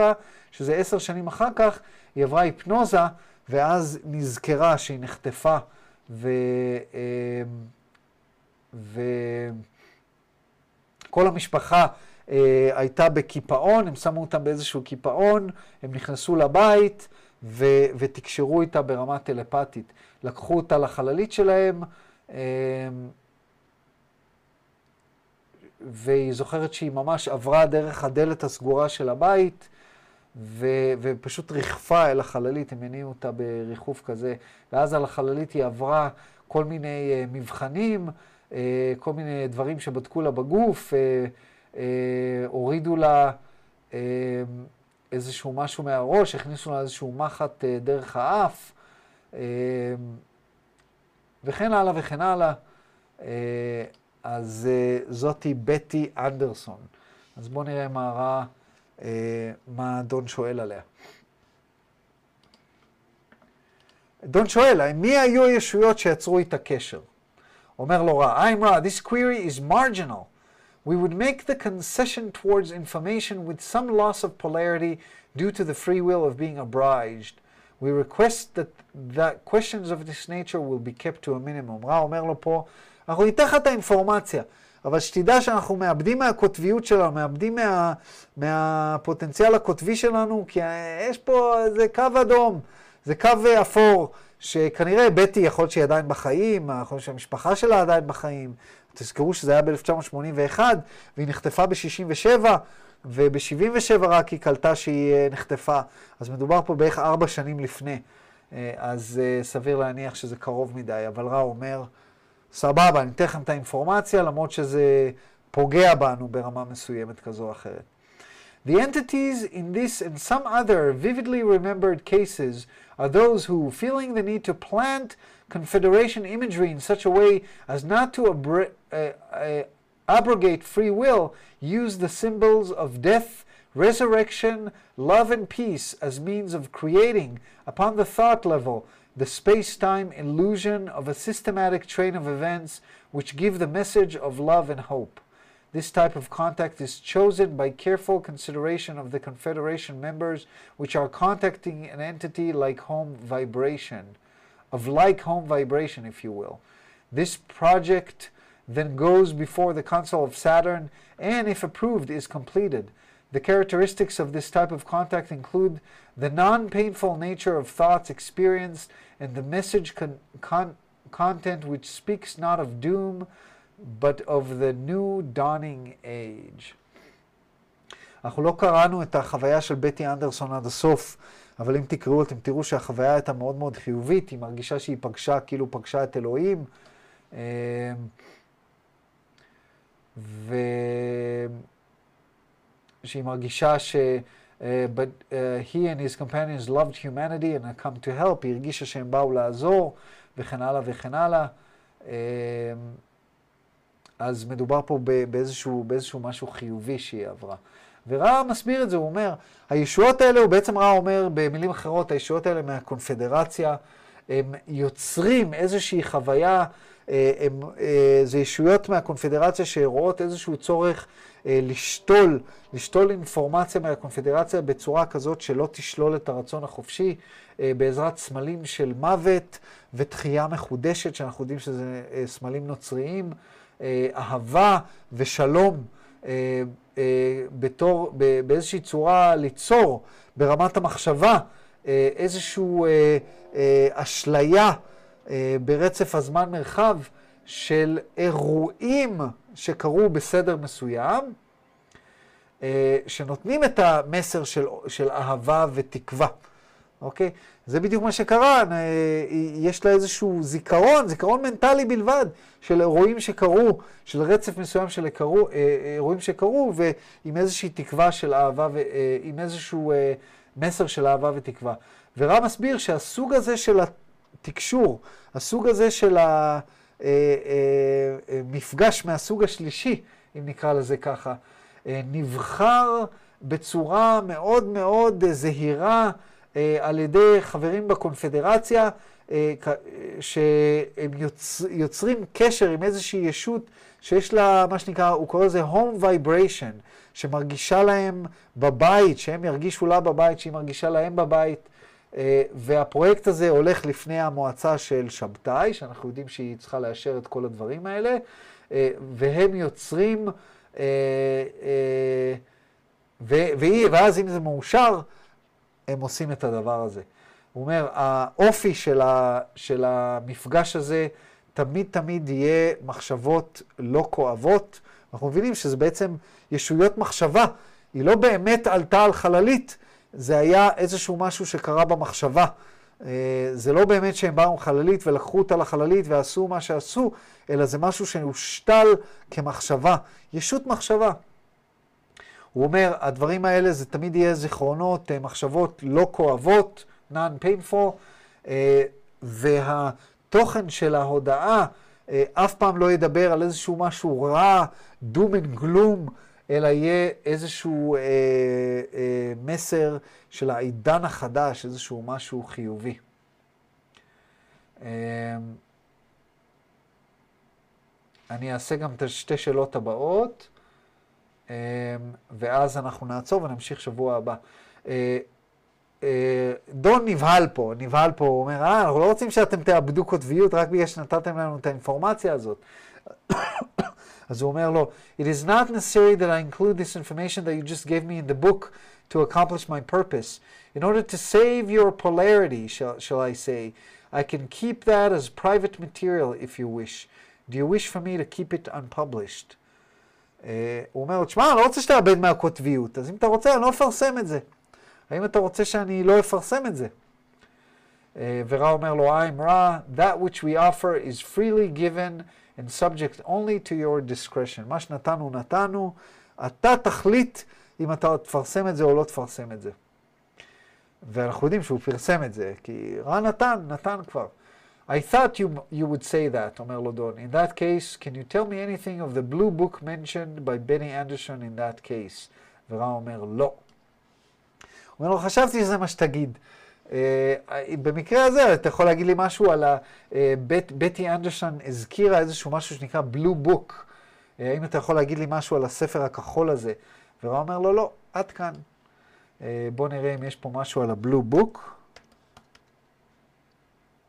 שזה עשר שנים אחר כך, היא עברה היפנוזה, ואז נזכרה שהיא נחטפה. ו... וכל המשפחה אה, הייתה בקיפאון, הם שמו אותם באיזשהו קיפאון, הם נכנסו לבית ו... ותקשרו איתה ברמה טלפתית. לקחו אותה לחללית שלהם, אה, והיא זוכרת שהיא ממש עברה דרך הדלת הסגורה של הבית, ו... ופשוט ריחפה אל החללית, הם הניעו אותה בריחוף כזה, ואז על החללית היא עברה כל מיני uh, מבחנים, כל מיני דברים שבדקו לה בגוף, uh, uh, הורידו לה איזשהו משהו מהראש, הכניסו לה איזשהו מחט דרך האף, וכן הלאה וכן הלאה. אז זאתי בטי אנדרסון. אז בואו נראה מה uh, מה דון שואל עליה. דון שואל, מי היו הישויות שיצרו איתה קשר? אומר לו רע, I'm רע, this query is marginal. We would make the concession towards information with some loss of polarity due to the free will of being obliged. We request that, that questions of this nature will be kept to a minimum. רע אומר לו פה, אנחנו ניתן לך את האינפורמציה, אבל שתדע שאנחנו מאבדים מהקוטביות שלנו, מאבדים מה, מהפוטנציאל הקוטבי שלנו, כי יש פה, זה קו אדום. זה קו אפור, שכנראה בטי יכול להיות שהיא עדיין בחיים, יכול להיות שהמשפחה שלה עדיין בחיים. תזכרו שזה היה ב-1981, והיא נחטפה ב-67, וב-77 רק היא קלטה שהיא אה, נחטפה. אז מדובר פה בערך ארבע שנים לפני. אה, אז אה, סביר להניח שזה קרוב מדי, אבל רע אומר, סבבה, אני אתן לכם את האינפורמציה, למרות שזה פוגע בנו ברמה מסוימת כזו או אחרת. The entities in this and some other vividly remembered cases are those who, feeling the need to plant Confederation imagery in such a way as not to abri- uh, uh, abrogate free will, use the symbols of death, resurrection, love, and peace as means of creating, upon the thought level, the space time illusion of a systematic train of events which give the message of love and hope. This type of contact is chosen by careful consideration of the Confederation members, which are contacting an entity like home vibration, of like home vibration, if you will. This project then goes before the Council of Saturn and, if approved, is completed. The characteristics of this type of contact include the non painful nature of thoughts experienced and the message con- con- content which speaks not of doom but of the new dawning age. אנחנו לא קראנו את החוויה של בטי אנדרסון עד הסוף, אבל אם תקראו, אתם תראו שהחוויה הייתה מאוד מאוד חיובית, היא מרגישה שהיא פגשה, כאילו פגשה את אלוהים. ושהיא מרגישה ש... Uh, but uh, he and his companions loved humanity and had come to help, היא הרגישה שהם באו לעזור, וכן הלאה וכן הלאה. Uh, אז מדובר פה באיזשהו, באיזשהו משהו חיובי שהיא עברה. ורע מסביר את זה, הוא אומר, הישויות האלה, הוא בעצם רע אומר במילים אחרות, הישויות האלה מהקונפדרציה, הם יוצרים איזושהי חוויה, אה, הם, אה, זה ישויות מהקונפדרציה שרואות איזשהו צורך אה, לשתול, לשתול אינפורמציה מהקונפדרציה בצורה כזאת שלא תשלול את הרצון החופשי, בעזרת סמלים של מוות ותחייה מחודשת, שאנחנו יודעים שזה סמלים נוצריים, אהבה ושלום. אה, אה, בתור, באיזושהי צורה ליצור ברמת המחשבה אה, איזושהי אה, אה, אשליה אה, ברצף הזמן מרחב של אירועים שקרו בסדר מסוים, אה, שנותנים את המסר של, של אהבה ותקווה. אוקיי? זה בדיוק מה שקרה, אה, יש לה איזשהו זיכרון, זיכרון מנטלי בלבד, של אירועים שקרו, של רצף מסוים של אירוע, אירועים שקרו, ועם איזושהי תקווה של אהבה, אה, עם איזשהו אה, מסר של אהבה ותקווה. ורם מסביר שהסוג הזה של התקשור, הסוג הזה של המפגש מהסוג השלישי, אם נקרא לזה ככה, אה, נבחר בצורה מאוד מאוד אה, זהירה אה, על ידי חברים בקונפדרציה, אה, אה, שהם יוצ, יוצרים קשר עם איזושהי ישות שיש לה, מה שנקרא, הוא קורא לזה home vibration, שמרגישה להם בבית, שהם ירגישו לה בבית, שהיא מרגישה להם בבית. אה, והפרויקט הזה הולך לפני המועצה של שבתאי, שאנחנו יודעים שהיא צריכה לאשר את כל הדברים האלה, אה, והם יוצרים, אה, אה, ו- ואז אם זה מאושר, הם עושים את הדבר הזה. הוא אומר, האופי של, ה, של המפגש הזה תמיד תמיד יהיה מחשבות לא כואבות. אנחנו מבינים שזה בעצם ישויות מחשבה. היא לא באמת עלתה על חללית, זה היה איזשהו משהו שקרה במחשבה. אה, זה לא באמת שהם באו עם חללית ולקחו אותה לחללית ועשו מה שעשו, אלא זה משהו שהושתל כמחשבה. ישות מחשבה. הוא אומר, הדברים האלה זה תמיד יהיה זיכרונות, אה, מחשבות לא כואבות, non-painful, אה, והתוכן של ההודעה אה, אף פעם לא ידבר על איזשהו משהו רע, doom and gloom, אלא יהיה איזשהו אה, אה, מסר של העידן החדש, איזשהו משהו חיובי. אה, אני אעשה גם את שתי שאלות הבאות. אמ, ואז אנחנו נעצור ונמשיך שבוע הבא. אה, אה, דון נבהל פה, נבהל פה, הוא אומר, אה, אנחנו לא רוצים שאתם תאבדו קוטביות רק בגלל שנתתם לנו את האינפורמציה הזאת. אז הוא אומר לו, It is not necessary that I include this information that you just gave me in the book to accomplish my purpose. In order to save your polarity, shall, shall I say, I can keep that as private material if you wish. Do you wish for me to keep it unpublished? אה, הוא אומר לו, תשמע, אני לא רוצה שתאבד מהקוטביות, אז אם אתה רוצה, אני לא אפרסם את זה. האם אתה רוצה שאני לא אפרסם את זה? אה, ורע אומר לו, I'm רע, that which we offer is freely given and subject only to your discretion. מה שנתנו, נתנו. אתה תחליט אם אתה תפרסם את זה או לא תפרסם את זה. ואנחנו יודעים שהוא פרסם את זה, כי רע נתן, נתן כבר. I thought you, you would say that, אומר לו דון. In that case, can you tell me anything of the blue book mentioned by Benny Anderson in that case? ורע אומר, לא. הוא אומר לו, חשבתי שזה מה שתגיד. Uh, במקרה הזה, אתה יכול להגיד לי משהו על ה... Uh, בט, בטי אנדרסון הזכירה איזשהו משהו שנקרא בלו בוק. Uh, האם אתה יכול להגיד לי משהו על הספר הכחול הזה? ורע אומר לו, לא, עד כאן. Uh, בוא נראה אם יש פה משהו על הבלו בוק.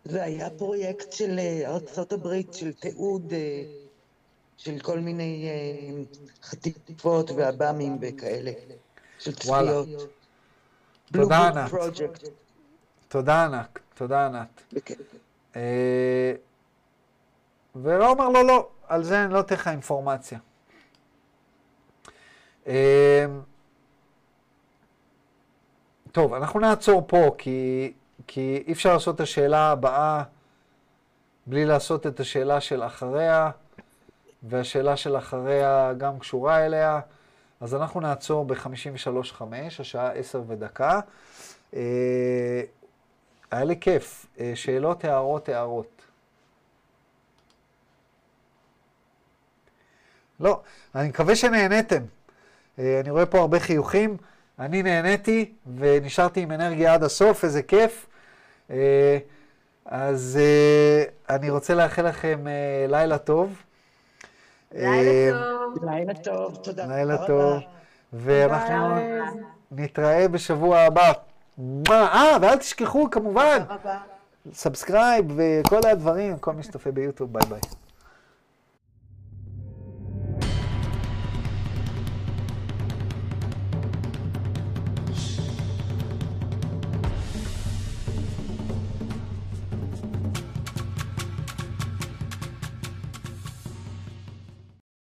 זה היה פרויקט של אה, הברית, של תיעוד אה, של כל מיני אה, חטיפות ועב"מים וכאלה, של. צפיות. תודה, ענת. תודה ענק, תודה ענת. ורע אומר לו, לא, על זה אני לא אתן לך אינפורמציה. טוב, אנחנו נעצור פה, כי, כי אי אפשר לעשות את השאלה הבאה בלי לעשות את השאלה של אחריה, והשאלה של אחריה גם קשורה אליה. אז אנחנו נעצור ב-53.5, השעה 10 ודקה. אה, היה לי כיף. אה, שאלות, הערות, הערות. לא, אני מקווה שנהניתם. אה, אני רואה פה הרבה חיוכים. אני נהניתי ונשארתי עם אנרגיה עד הסוף, איזה כיף. אה, אז אה, אני רוצה לאחל לכם אה, לילה טוב. לילה טוב. לילה טוב, תודה רבה. לילה טוב, ואנחנו. נתראה בשבוע הבא. מה? אה, ואל תשכחו כמובן, תודה רבה. subscribe וכל הדברים, כל מי שצופה ביוטיוב, ביי ביי.